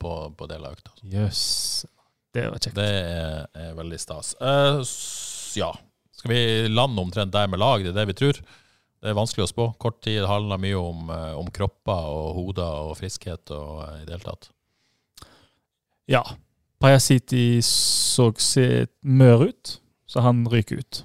på, på del av økta. Jøss. Det var kjekt. Det er, er veldig stas. Uh, ja. Skal vi lande omtrent der med lag? Det er det vi tror. Det er vanskelig å spå. Kort tid det handler mye om, eh, om kropper og hoder og friskhet og eh, i det hele tatt. Ja. Pajasiti så mør ut, så han ryker ut.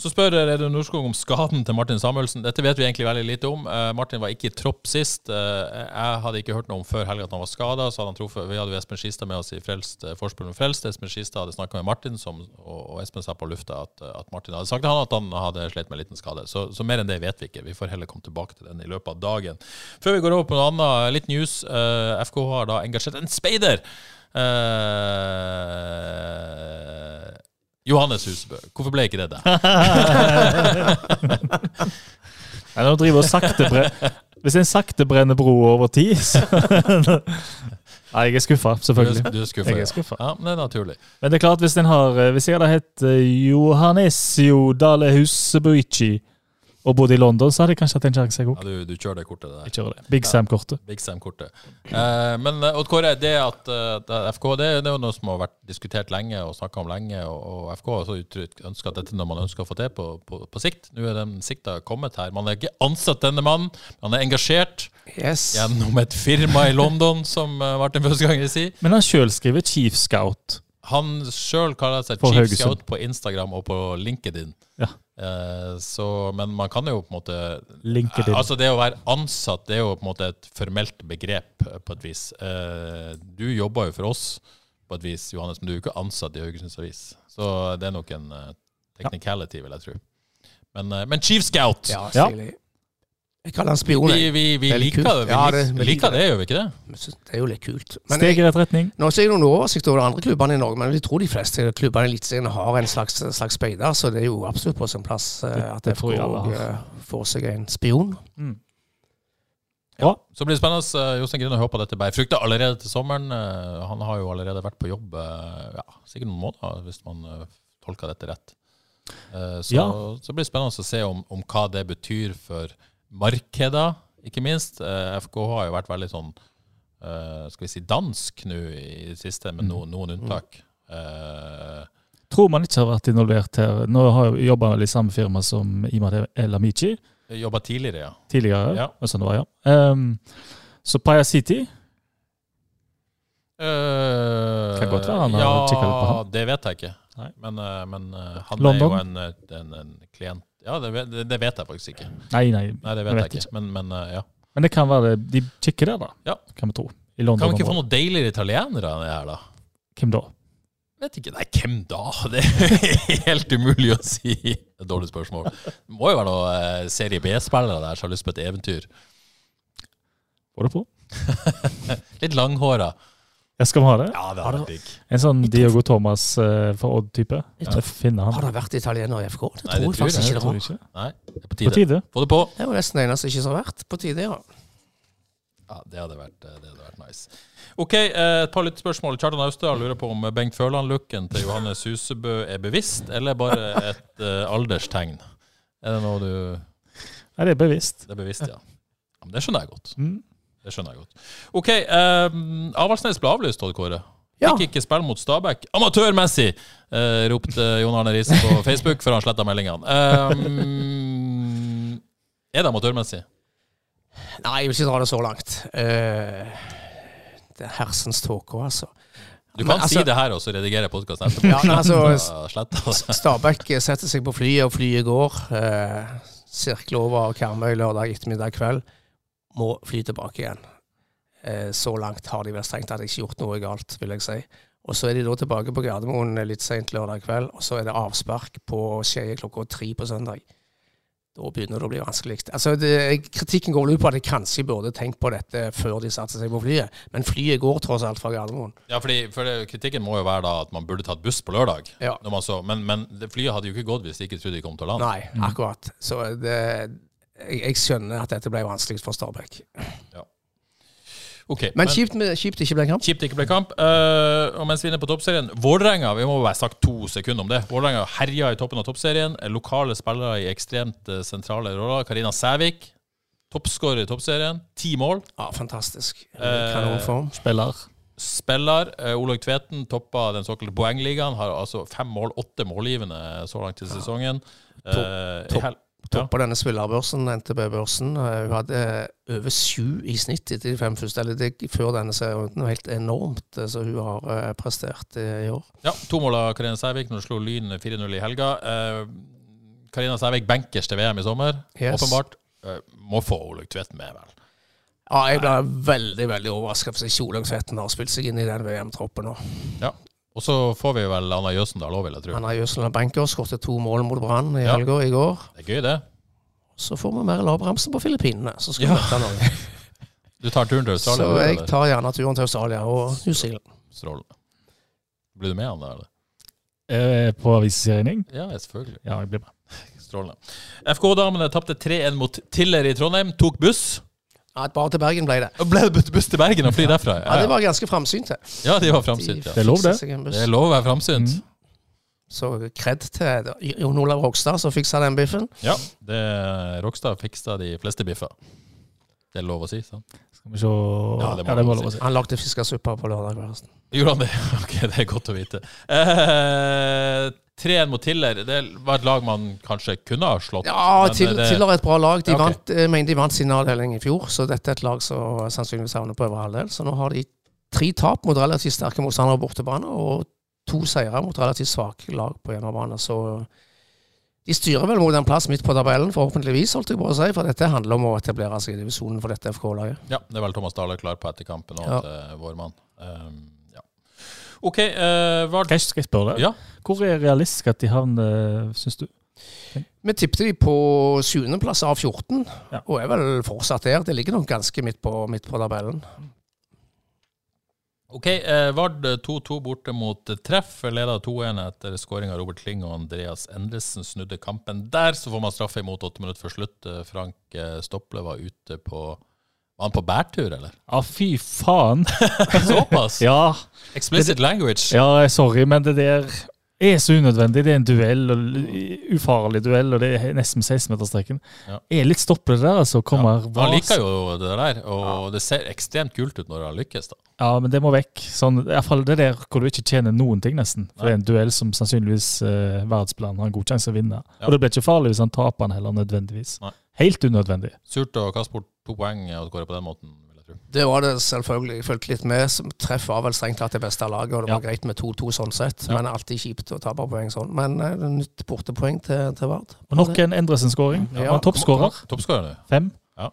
Så spør Reidun Norskog om skaden til Martin Samuelsen. Dette vet vi egentlig veldig lite om. Uh, Martin var ikke i tropp sist. Uh, jeg hadde ikke hørt noe om før helga at han var skada. Vi hadde jo Espen Skistad med oss i Frelst, uh, Forspill med Frelst. Espen Skistad hadde snakka med Martin, som, og, og Espen sa på lufta at, at Martin hadde sagt til han at han hadde slitt med en liten skade. Så, så mer enn det vet vi ikke. Vi får heller komme tilbake til den i løpet av dagen. Før vi går over på noe annet, litt news. FK har da engasjert en speider. Eh, Johannes Husebø. Hvorfor ble ikke det der? *laughs* Nei, nå driver sakte bre Hvis en sakte brenner broer over tid, så *laughs* Nei, jeg er skuffa, Du selvfølgelig. er, du er. Jeg er ja. skuffa. Ja, men det er naturlig. Men det er klart, hvis, den har, eh, hvis jeg hadde hett Johannes Johannesio Dale Husebuichi og bodde i London, så hadde jeg kanskje hatt en sjanse, Ja, du, du kjører det kortet der. Jeg kjører det. Big Sam-kortet. Big Sam-kortet. Eh, men eh, Odd Kåre, det at uh, er FK det, det er jo noe som har vært diskutert lenge og snakka om lenge, og, og FK har så uttrykt ønske at dette er noe man ønsker å få til på, på, på sikt. Nå er den sikta kommet her. Man har ikke ansatt denne mannen, han er engasjert Yes. gjennom et firma i London, som uh, Martin Bøsganger sier. Men han sjøl skriver Chief Scout. Han sjøl kaller seg Chief Haugesund. Scout på Instagram og på LinkedIn. Ja. Eh, så, men man kan jo på en måte LinkedIn. Altså Det å være ansatt det er jo på en måte et formelt begrep på et vis. Eh, du jobber jo for oss på et vis, Johannes, men du er jo ikke ansatt i Haugesunds Avis. Så det er nok en eh, technicality, vil jeg tro. Men, men Chief Scout Ja, Ja. stilig. Jeg kaller han spion. Vi, vi, vi Det er liker kult. det. Vi, Ja, det- vi vi liker det. det, gjør vi ikke det? Det er jo litt kult. Men Steg i rett retning. nå ser jeg noen oversikt over de andre klubbene i Norge, men jeg tror de fleste klubbene i Eliteserien har en slags, slags speider, så det er jo absolutt på sin plass eh, Det- at det FK jeg eh, får seg en spion. Mm. Ja. Så blir det spennende. Jostein Grüner håper dette bærer frukter allerede til sommeren. Eh, Han har jo allerede vært på jobb ja, sikkert noen måneder, hvis man tolker dette rett. Eh, Så, Ja. så blir det spennende å se om, om hva det betyr for markeder, ikke minst. FK FKH har jo vært veldig sånn eh, skal vi si dansk nå i det siste, med no, noen unntak. Eh, Tror man ikke har vært involvert her. Nå har jeg jobba i samme firma som Imad El Amici Jobba tidligere, ja. tidligere. Ja. Sånn det var, ja. Um, så Paya City Uh, Kan godt være han har kikket litt på Ja, han. det vet jeg ikke. Men, eh, men eh, han London? er jo en, eh, en, en klient Ja, det, vet- det, det vet jeg faktisk ikke. Nei, nei, Nei, det vet jeg, ikke. Men, men eh, ja. Men det kan være. De kikker der, da. Ja. Kan vi tro. I London. Kan vi ikke få noen deiligere italienere enn det her, da? Hvem da? Vet ikke. Nei, hvem da? *laughs* Det er helt umulig å si. Et dårlig spørsmål. Det må jo være noen eh, serie B-spillere der som har lyst på et eventyr. Får du på? *laughs* Litt langhåra. Ja, skal vi ha det? Ja, det hadde vært digg. En sånn Diogo Thomas uh, fra Odd-type? Ja, tror- finne Har det vært italiener i FK? Det Nei, tror det jeg faktisk ikke det var. ikke. Nei, det er på På tide. tide. Få det på. Det var nesten det eneste ikke som har vært. På tide, ja. Ja, det hadde vært, det hadde vært nice. Ok, eh, et par lyttespørsmål. Kjartan Austdal lurer på om Bengt Førland-looken til Johannes Husebø er bevisst, eller bare et uh, alderstegn? Er det noe du Nei, det er bevisst. Det er bevisst, ja. ja men det skjønner jeg godt. Mm. Det skjønner jeg godt. Ok, eh, Avaldsnes ble avlyst, Odd Kåre. Ja. Fikk ikke spille mot Stabæk. Amatørmessig! Eh, ropte Jon Arne Riise på *laughs* Facebook før han sletta meldingene. Eh, er det amatørmessig? Nei, jeg vil ikke dra det så langt. Uh, det er hersens tåke, altså. Du Men kan altså- si det her, og så redigerer jeg podkasten etterpå. Ja, men altså. Stabæk setter seg på flyet, og flyet går. Uh, Sirkler over Karmøy lørdag ettermiddag kveld. Må fly tilbake igjen. Eh, så langt har de vel strengt tatt ikke gjort noe galt, vil jeg si. Og så er de da tilbake på Gardermoen litt seint lørdag kveld, og så er det avspark på Skeie klokka tre på søndag. Da begynner det å bli vanskelig. Altså, det, kritikken går vel ut på at de kanskje burde tenkt på dette før de satte seg på flyet, men flyet går tross alt fra Gardermoen. Ja, fordi, for det, Kritikken må jo være da at man burde tatt buss på lørdag. Ja. Når man så, men, men det flyet hadde jo ikke gått hvis de ikke trodde de kom til å lande. Nei, akkurat. Så det, jeg, jeg skjønner at dette ble vanskelig for Stabæk. Okay, Men kjipt, med, kjipt ikke ble kamp. Kjipt ikke ble kamp. Uh, og mens vi er inne på toppserien Vålerenga, vi må bare sagt to sekunder om det. Vålerenga herja i toppen av toppserien. Lokale spillere i ekstremt eh, sentrale roller. Karina Sævik, toppskårer i toppserien. Ti mål. Ja, fantastisk. Kanonform. Uh, Spiller. Spiller. Uh, Olaug Tveten toppa den såkalte poengligaen. Har altså fem mål, åtte målgivende så langt i sesongen. Eh, i topp. Hel- ja. Denne spillerbørsen, NTB-børsen. Eh, Hun hadde over sju i snitt etter de fem første. Eller det, før denne serien. Helt enormt, eh, så hun har eh, prestert eh, i år. Ja, to mål av Karina Sævik når hun slo Lyn 4-0 i helga. Eh, Karina Sævik benkers til VM i sommer, Yes. åpenbart. Eh, må få Olaug Tvedt med, vel. Ja, jeg ble veldig veldig overraska hvis ikke Olaug Tvetten har spilt seg inn i den VM-troppen nå. Og så får vi vel Anna Jøsendal òg, vil jeg tro. Anna Jøsendal benker, skåret to mål mot Brann i Ja. helga i går. Det er gøy, det. Så får vi mer lavbremse på Filippinene, så skal Ja. vi møte Norge. *laughs* Du tar turen til Australia? Så jeg tar gjerne turen til Australia og New Zealand. Strålende. Blir du med han der, eller? Eh, på aviseseriering? Ja, selvfølgelig. Ja, jeg blir med. Strålende. FK-damene tapte 3-1 mot Tiller i Trondheim. Tok buss. Ja, Bare til Bergen ble det. Og Ble det buss til Bergen og fly derfra? Ja, Det var ganske framsynt. det. ja, de var framsynt. Ja. Det er lov, det. Det er lov å være framsynt. Mm. Så kred til Jon Olav Rogstad som fiksa den biffen. Ja, det, Rokstad fiksa de fleste biffer. Det er lov å si, sant? Skal vi se Ja, Ja, det det, må må lov å si. Han lagde fiskesuppe på lørdag. Gjorde han det? *laughs* Ok, det er godt å vite. Eh, 3-1 mot Tiller. Det var et lag man kanskje kunne ha slått. Ja, Tiller til, det- Tiller er et bra lag. De Ja, okay. vant, jeg mener de vant sin avdeling i fjor, så dette er et lag som sannsynligvis havner på øvre halvdel. Så nå har de tre tap mot relativt sterke motstandere på bortebane, og to seire mot relativt svake lag på hjemmebane. Så de styrer vel mot en plass midt på tabellen, forhåpentligvis, holdt jeg på å si. For dette handler om å etablere seg i divisjonen for dette FK-laget. Ja, det er vel Thomas Dahle klar på etter kampen nå, Ja. til vår mann. Um. OK, uh, hva... Skal jeg, spørre deg? Ja. Hvor er det realistisk at de havner, syns du? Vi tippet de på sjuendeplass av 14, Ja. og er vel fortsatt der. Det ligger nok ganske midt på, midt på tabellen. OK, eh, Vard 2-2 borte mot eh, Treff. Leda 2-1 etter skåring av Robert Kling og Andreas Endresen snudde kampen der. Så får man straffe imot åtte minutter før slutt. Eh, Frank Stople var ute på Var han på bærtur, eller? Ja, fy faen! *laughs* Såpass? Ja, Explicit language. ja, sorry, men det der er så unødvendig. Det er en duell, og ufarlig duell, og det er nesten 16-meterstreken. Ja. Er litt stoppet det der, altså. Kommer Ja, han liker jo det der, og det ser ekstremt kult ut når han lykkes. da. Ja, men det må vekk. Sånn, i hvert fall det der hvor du ikke tjener noen ting, nesten. For det er en duell som sannsynligvis eh, verdensplanen har en god sjanse å vinne. Ja. Og det blir ikke farlig hvis han taper den heller, nødvendigvis. Nei. Helt unødvendig. Surt å kaste bort to poeng og skåre på den måten. Det var det selvfølgelig. Jeg fulgte litt med. Treff var vel strengt tatt det beste laget, og det var greit med 2-2 sånn sett. Ja. Men alltid kjipt å tape poeng sånn. Men eh, det er nytt bortepoeng til, til Vard. Og nok en Endresen-skåring. Ja, Han er toppskårer. Toppskårer. Fem. Ja.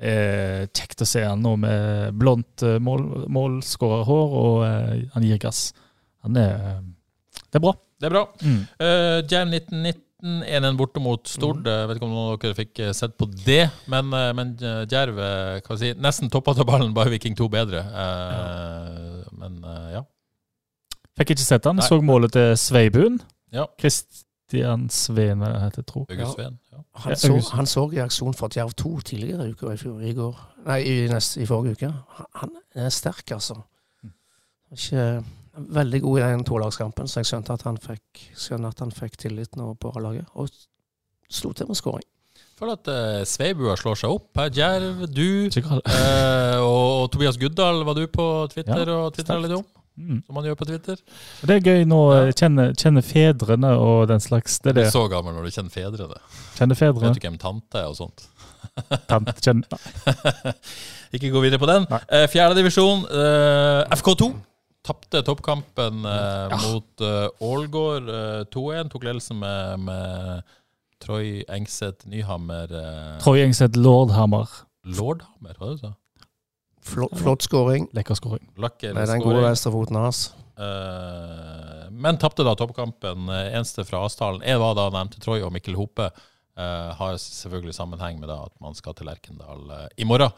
Eh, kjekt å se han nå med blondt eh, mål, målskårerhår, og eh, han gir gass. Han er eh, Det er bra. Det er bra. Mm. Uh, Jam 1919 1-1 borte mot Stord. Jeg vet ikke om noen av dere fikk eh, sett på det, men, eh, men eh, Djerv eh, jeg si, nesten toppa tabellen, bare Viking 2 bedre. Ja. Men eh, ja. Fikk ikke sett han. Jeg så målet til Sveibuen. Ja. Christian Sveen, heter, tro. August Ja. Sveen. Ja. Han så, han så i fra Djerv 2 tidligere i uka i, fjor, i går. Nei, i, neste, i forrige uke. Han, han er sterk, altså. Ikke veldig god i den tolagskampen, så jeg skjønte at han fikk, at han fikk tillit nå på laget. Og slo til med skåring. Føler at uh, Sveibua slår seg opp. her. Djerv, du *laughs* eh, og, og Tobias Guddal var du på Twitter Ja, og twittra litt om, Mm. som man gjør på Twitter. Det er gøy nå å kjenne, kjenne fedrene og den slags. Det er Du er så gammel når du kjenner fedrene. Kjenne fedrene. Vet du hvem tante er og sånt? Tante, kjenner *laughs* Ikke gå videre på den. Eh, fjerde divisjon, eh, FK2. Tapte toppkampen eh, mot eh, Ålgård eh, 2-1. Tok ledelsen med, med Troy Engseth Nyhammer eh, Troy Engseth Lordhammer. Lordhammer, hva var det du sa? Flott, flott skåring Lekker skåring. Lakker med den gode venstrefoten hans. Eh, men tapte da toppkampen. Eneste fra Asdalen er var da nevnte Troy og Mikkel Hope. eh, har selvfølgelig sammenheng med da at man skal til Lerkendal eh, i morgen.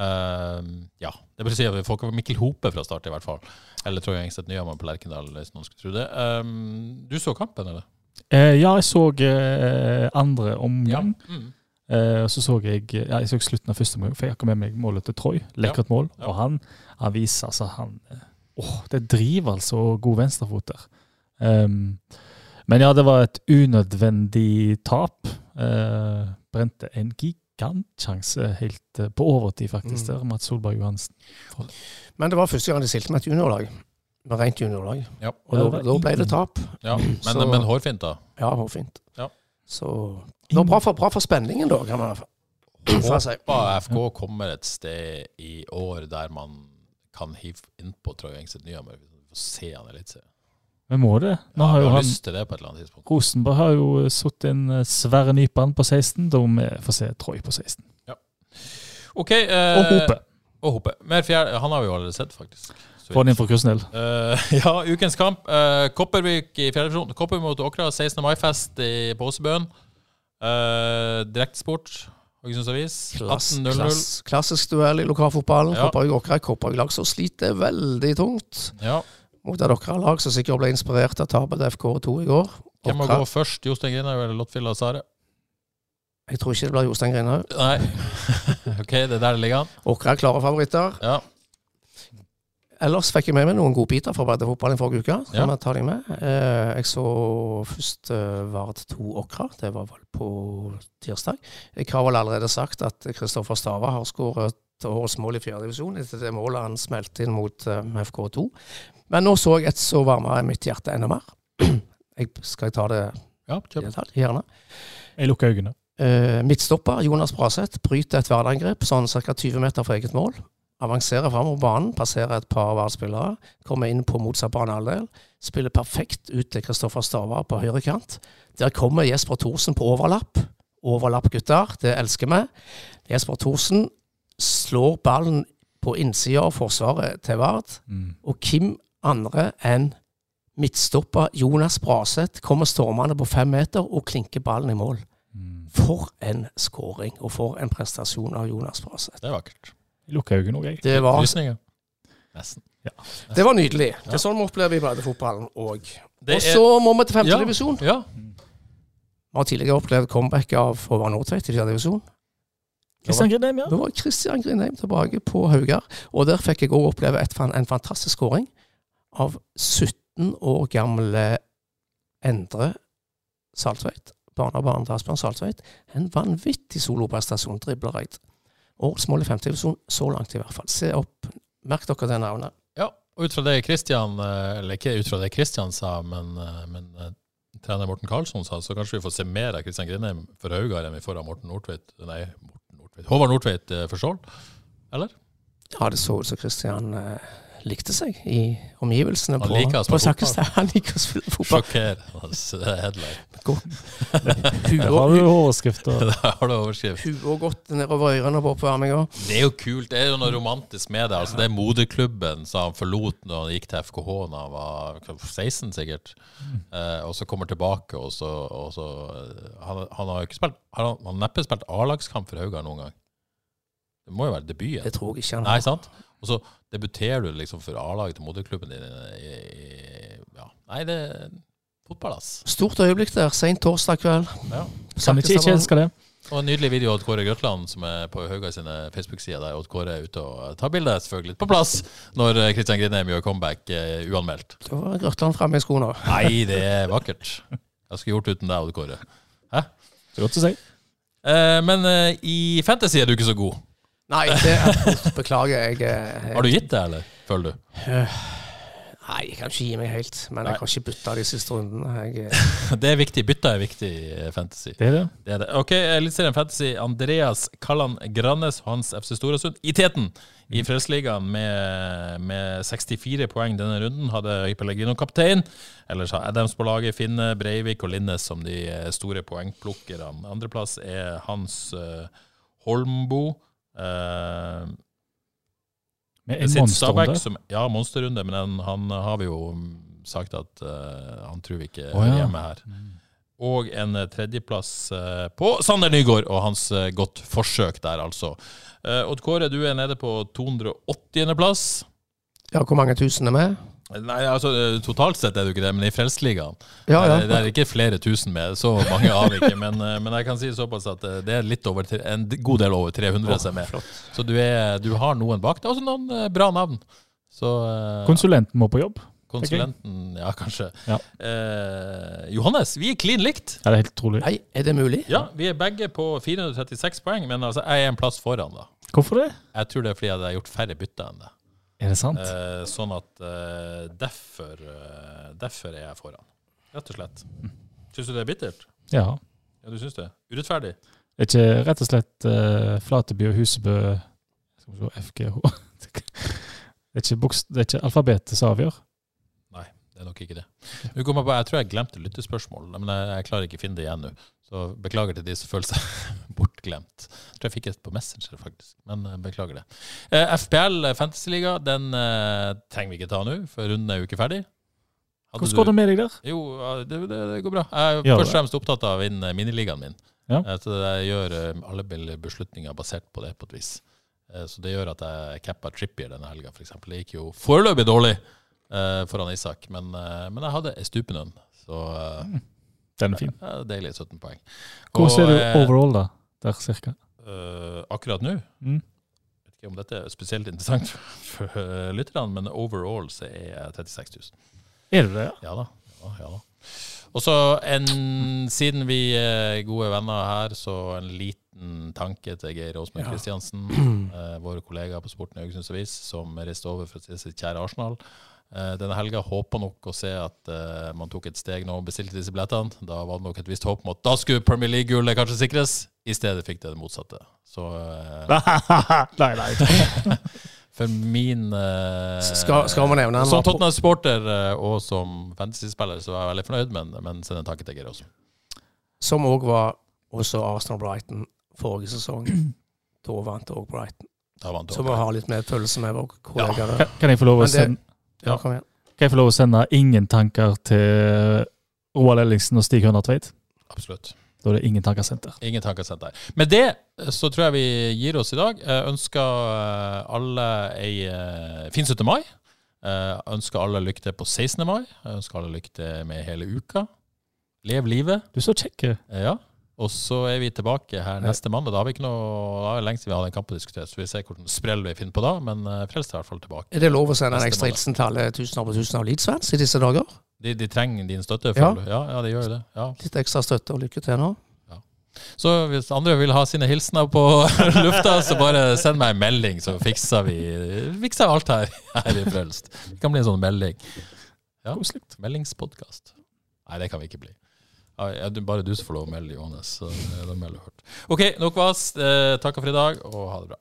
Eh, ja, det vil si at vi får ikke Mikkel Hope fra start, i hvert fall. Eller Troy Engstedt Nyhammer på Lerkendal, hvis noen skulle tro det. Um, du så kampen, eller? Eh, ja, jeg så eh, andre omgang. Mm. Eh, så så jeg ja, jeg så slutten av første omgang, for jeg har med meg målet til Troy. Lekkert mål. ja. Og han, han viser altså han, eh, Åh, det driver altså god venstrefot der. Ehm, men ja, det var et unødvendig tap. Uh, brente en gigantsjanse helt eh, på overtid, faktisk, Mm. der, Mats Solberg Johansen. Men det var første gang de stilte med et juniorlag. Med rent juniorlag. Ja. Og da, da ble det tap. ja. Men, Så- men hårfint, da. Ja, hårfint. Ja. Så det var bra for, bra for spenningen, da, kan man få si. Håper FK kommer et sted i år der man kan hive innpå Troy Engstedt Nyhammer. Vi får se han litt. Eliteserien. Vi må det. Nå Ja, har jo har han lyst til det på et eller annet tidspunkt. Rosenborg har jo satt inn eh, Sverre Nypan på 16. Da må vi få se Troy på 16. Ja. Ok. eh, Og Hope. Og Hope. Mer fjerde, han har vi jo allerede sett, faktisk. Få han inn for Krusnell. Uh, *laughs* ja, ukens kamp. Uh, Kopervik i fjerde divisjon. Kopervik mot Åkra. 16. mai-fest i Påsebøen. Uh, Direktesport. Haugesunds Avis. Klass, 18.00. klass, klassisk duell i lokalfotballen. Ja. Kopervik Åkra er et Kopervik-lag som sliter veldig tungt. Ja. Mot et Åkra-lag som sikkert ble inspirert av tapet til FK2 i går. Hvem må gå først? Jostein Grinhaug eller Lottfilla Sare? Jeg tror ikke det blir Jostein Grinhaug. Nei. *laughs* Ok, det er der det ligger an. Åkra er klare favoritter. Ja. Ellers fikk jeg med meg noen godbiter fra breddefotballen forrige uke. Så Ja. jeg ta dem med. Eh, jeg så først eh, Vard 2 Åkra. Det var vel på tirsdag. Jeg har vel allerede sagt at Kristoffer Stava har skåret årets mål i fjerdedivisjon etter det målet han smelte inn mot eh, FK2. Men nå så jeg et så varmere i mitt hjerte enda mer. *clears throat* Jeg, skal jeg ta det Ja, detalj? Gjerne. Jeg lukker øynene. Uh, midtstopper Jonas Braseth bryter et hverdangrep sånn ca. 20 meter fra eget mål. Avanserer framover banen, passerer et par Vard-spillere, kommer inn på motsatt banehalvdel. Spiller perfekt ut til Kristoffer Stava på høyre kant. Der kommer Jesper Thorsen på overlapp. Overlapp, gutter. Det elsker vi. Jesper Thorsen slår ballen på innsida av forsvaret til Vard. Mm. Og hvem andre enn midtstopper Jonas Braseth kommer stormende på fem meter og klinker ballen i mål. Mm. For en skåring, og for en prestasjon av Jonas Braseth. Det er vakkert. Lukker øynene òg, jeg. Det var, Frysninger. Nesten. det var nydelig. Det er sånn vi opplever i breddefotballen òg. Og så må vi til femte Ja. divisjon. Ja. Vi har tidligere opplevd comeback av Håvard Nordtveit i fjerde Kristian Grindheim, ja. Da var Kristian Grindheim tilbake på Haugar, og der fikk jeg òg oppleve et, en fantastisk skåring av 17 år gamle Endre Saltveit. Barnebarn til Asbjørn Saltveit. En vanvittig soloprestasjon, driblereit. Årets mål i femte divisjon, så langt i hvert fall. Se opp, merk dere det navnet. ja. Og ut fra det Kristian, eller ikke ut fra det Kristian sa, men, eh, men eh, trener Morten Karlsson sa, så kanskje vi får se mer av Kristian Grindheim for Haugar enn vi får av Morten Nordtveit. Nei, Morten Nordtveit. Håvard Nordtveit eh, for Skjold? Eller? Ja, det så ut som Kristian eh, likte seg i omgivelsene Han på, på Sakkestad. Han liker å spille fotball. Sjokkerende headline. *laughs* Der har du overskrifter. Har du overskrift. og godt nedover ørene på oppvarminga. Det er jo kult. Det er jo noe romantisk med det. Altså, det er moderklubben som han forlot når han gikk til FKH da han var 16, sikkert. Eh, og så kommer tilbake, og så, og så eh, han, han har jo ikke spilt Han han har neppe spilt A-lagskamp for Haugar noen gang. Det må jo være debuten. Det tror jeg ikke han Nei, sant? Og så debuterer du liksom for A-laget til moderklubben din. I, i, ja. Nei, det er fotball, ass. Stort øyeblikk der, seint torsdag kveld. Ja. Kan ikke ikke elske det. Og en nydelig video av Odd Kåre Grøtland som er på Haugar sine Facebook-sider. Der Odd Kåre er ute og tar bilde selvfølgelig på plass når eh, Kristian Grindheim gjør comeback uh, uanmeldt. Da var Grøtland framme i skoene. Nei, det er vakkert. Jeg skulle gjort uten deg, Odd Kåre. Så godt å si. Uh, men uh, i fantasy er du ikke så god. Nei, det er Beklager, jeg jeg, Har du gitt det, eller? Føler du? Nei, jeg kan ikke gi meg helt. Men Nei. jeg har ikke bytta de siste rundene. Jeg, eh, *laughs* Det er viktig. Bytta er viktig i eh, fantasy. Det er det. Det er det. Ok, Eliteserien Fantasy. Andreas Kalland Grannes, og hans FC Storesund, i teten i Frelsesligaen med, med 64 poeng denne runden. Hadde Pellegrino-kaptein. Ellers har Adams på laget, Finne, Breivik og Linnes som de eh, store poengplukkerne. Andreplass er Hans eh, Holmbo. Uh, Med en monsterrunde. som, ja, monsterrunde, men han, han har vi jo sagt at uh, han tror vi ikke Å, er hjemme her. Og en eh, tredjeplass uh, på Sander Nygaard og hans uh, godt forsøk der, altså. Uh, Odd Kåre, du er nede på 280. plass. ja, hvor mange tusen er med? Nei, altså eh, Totalt sett er du ikke det, men i Frelsesligaen Ja, ja. det er ikke flere tusen med. Så mange har vi ikke. Men, eh, men jeg kan si såpass at eh, det er litt over, en god del over 300 som er med. Flott. Så du, er, du har noen bak. Det er også noen eh, bra navn. Så eh, Konsulenten må på jobb. Konsulenten, ja, kanskje. Ja. Eh, Johannes, vi er klin likt. Er det helt trolig? Nei, er det mulig? Ja, Vi er begge på 436 poeng, men altså, jeg er en plass foran. da. Hvorfor det? Jeg tror det er fordi jeg har gjort færre bytter enn det. Er det sant? Eh, sånn at eh, derfor, eh, derfor er jeg foran. Rett og slett. Syns du det er bittert? Ja. Ja, du syns det? Urettferdig? Er ikke rett og slett eh, Flateby og Husebø Skal vi se, FGH *laughs* Det er ikke, bokst, det er ikke alfabetet som avgjør? Nei, det er nok ikke det. Nå jeg, på, jeg tror jeg glemte lyttespørsmål, men jeg, jeg klarer ikke å finne det igjen nå. Så beklager til de som føler seg *laughs* bortglemt. Jeg tror jeg fikk et på Messenger, faktisk. Men eh, beklager det. Eh, FPL eh, Fantasyliga, den eh, trenger vi ikke ta nå, for runden er jo ikke ferdig. Hadde Hvordan går det med deg der? Jo, det, det, det går bra. Jeg er ja, først og fremst opptatt av å vinne miniligaen min. Ja. Eh, Så jeg gjør eh, alle beslutninger basert på det, på et vis. Eh, Så det gjør at jeg cappa Trippier denne helga, f.eks. Det gikk jo foreløpig dårlig eh, foran Isak, men, eh, men jeg hadde stupenønn. Så eh, Den er fin. ja, deilig 17 poeng. Hvor ser du eh, overall, da? Der cirka? Uh, akkurat nå. Mm. Vet ikke om dette er spesielt interessant for eh, lytterne, men overall så er jeg 36 000. Er det det? ja? Ja da. Ja, ja da. Og så en, siden vi er gode venner her, så en liten tanke til Geir Åsmund Kristiansen, *clears throat* eh, vår kollega på Sporten i Haugesunds Avis, som reiste over for å se sitt kjære Arsenal. Eh, denne helga håpa nok å se at uh, man tok et steg nå og bestilte disse billettene. Da var det nok et visst håp om at da skulle Premier League-gullet kanskje sikres. I stedet fikk det det motsatte. Så uh, *laughs* nei, nei. *laughs* for min uh, Skal, skal man nevne Som Tottenham-sporter og som fantasy-spiller så var jeg veldig fornøyd, men, men send en tanke til Geir også. Som òg var også Arsenal-Brighton forrige sesong. *clears throat* Da vant òg Brighton. Da vant Så må vi har litt medfølelse med vår kollega Ja. Kan, kan, jeg få lov å sende, Ja, kom igjen. kan jeg få lov å sende ingen tanker til Roald Ellingsen og Stig Høner Tveit? Absolutt. Da er det ingen tanker senter. Ingen tanker senter. Med det eh, så tror jeg vi gir oss i dag. Jeg ønsker eh, alle ei eh, fin 17. mai. Jeg ønsker alle lykke til på 16. mai. Jeg ønsker alle lykke til med hele uka. Lev livet. Du er så kjekk. Ja. Og så er vi tilbake her neste mandag. Da har vi ikke noe, da er det lenge siden vi hadde en kamp å diskutere, så vi ser hvordan sprell vi finner på da. Men uh, Frelst er i hvert fall tilbake. Er det lov å sende en ekstra hilsen til alle tusener på tusener av Leeds-fans i disse dager? De, de trenger din støtte. Ja. Ja, ja, de gjør jo det. Ja. Litt ekstra støtte og lykke til nå. Så hvis andre vil ha sine hilsener på *laughs* lufta, så bare send meg en melding, så fikser vi fikser alt her, her i Frelst. Det kan bli en sånn melding. Ja, Meldingspodkast. Nei, det kan vi ikke bli. Ja, ja, bare du som får lov å melde, Johannes. Så er det melder hørt. OK, nok vas. Eh, takker for i dag, og ha det bra.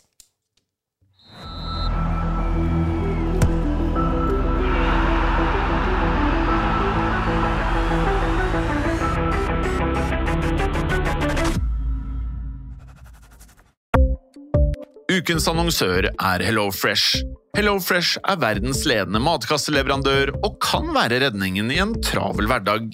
Ukens annonsør er HelloFresh. HelloFresh er verdens ledende matkasseleverandør og kan være redningen i en travel hverdag.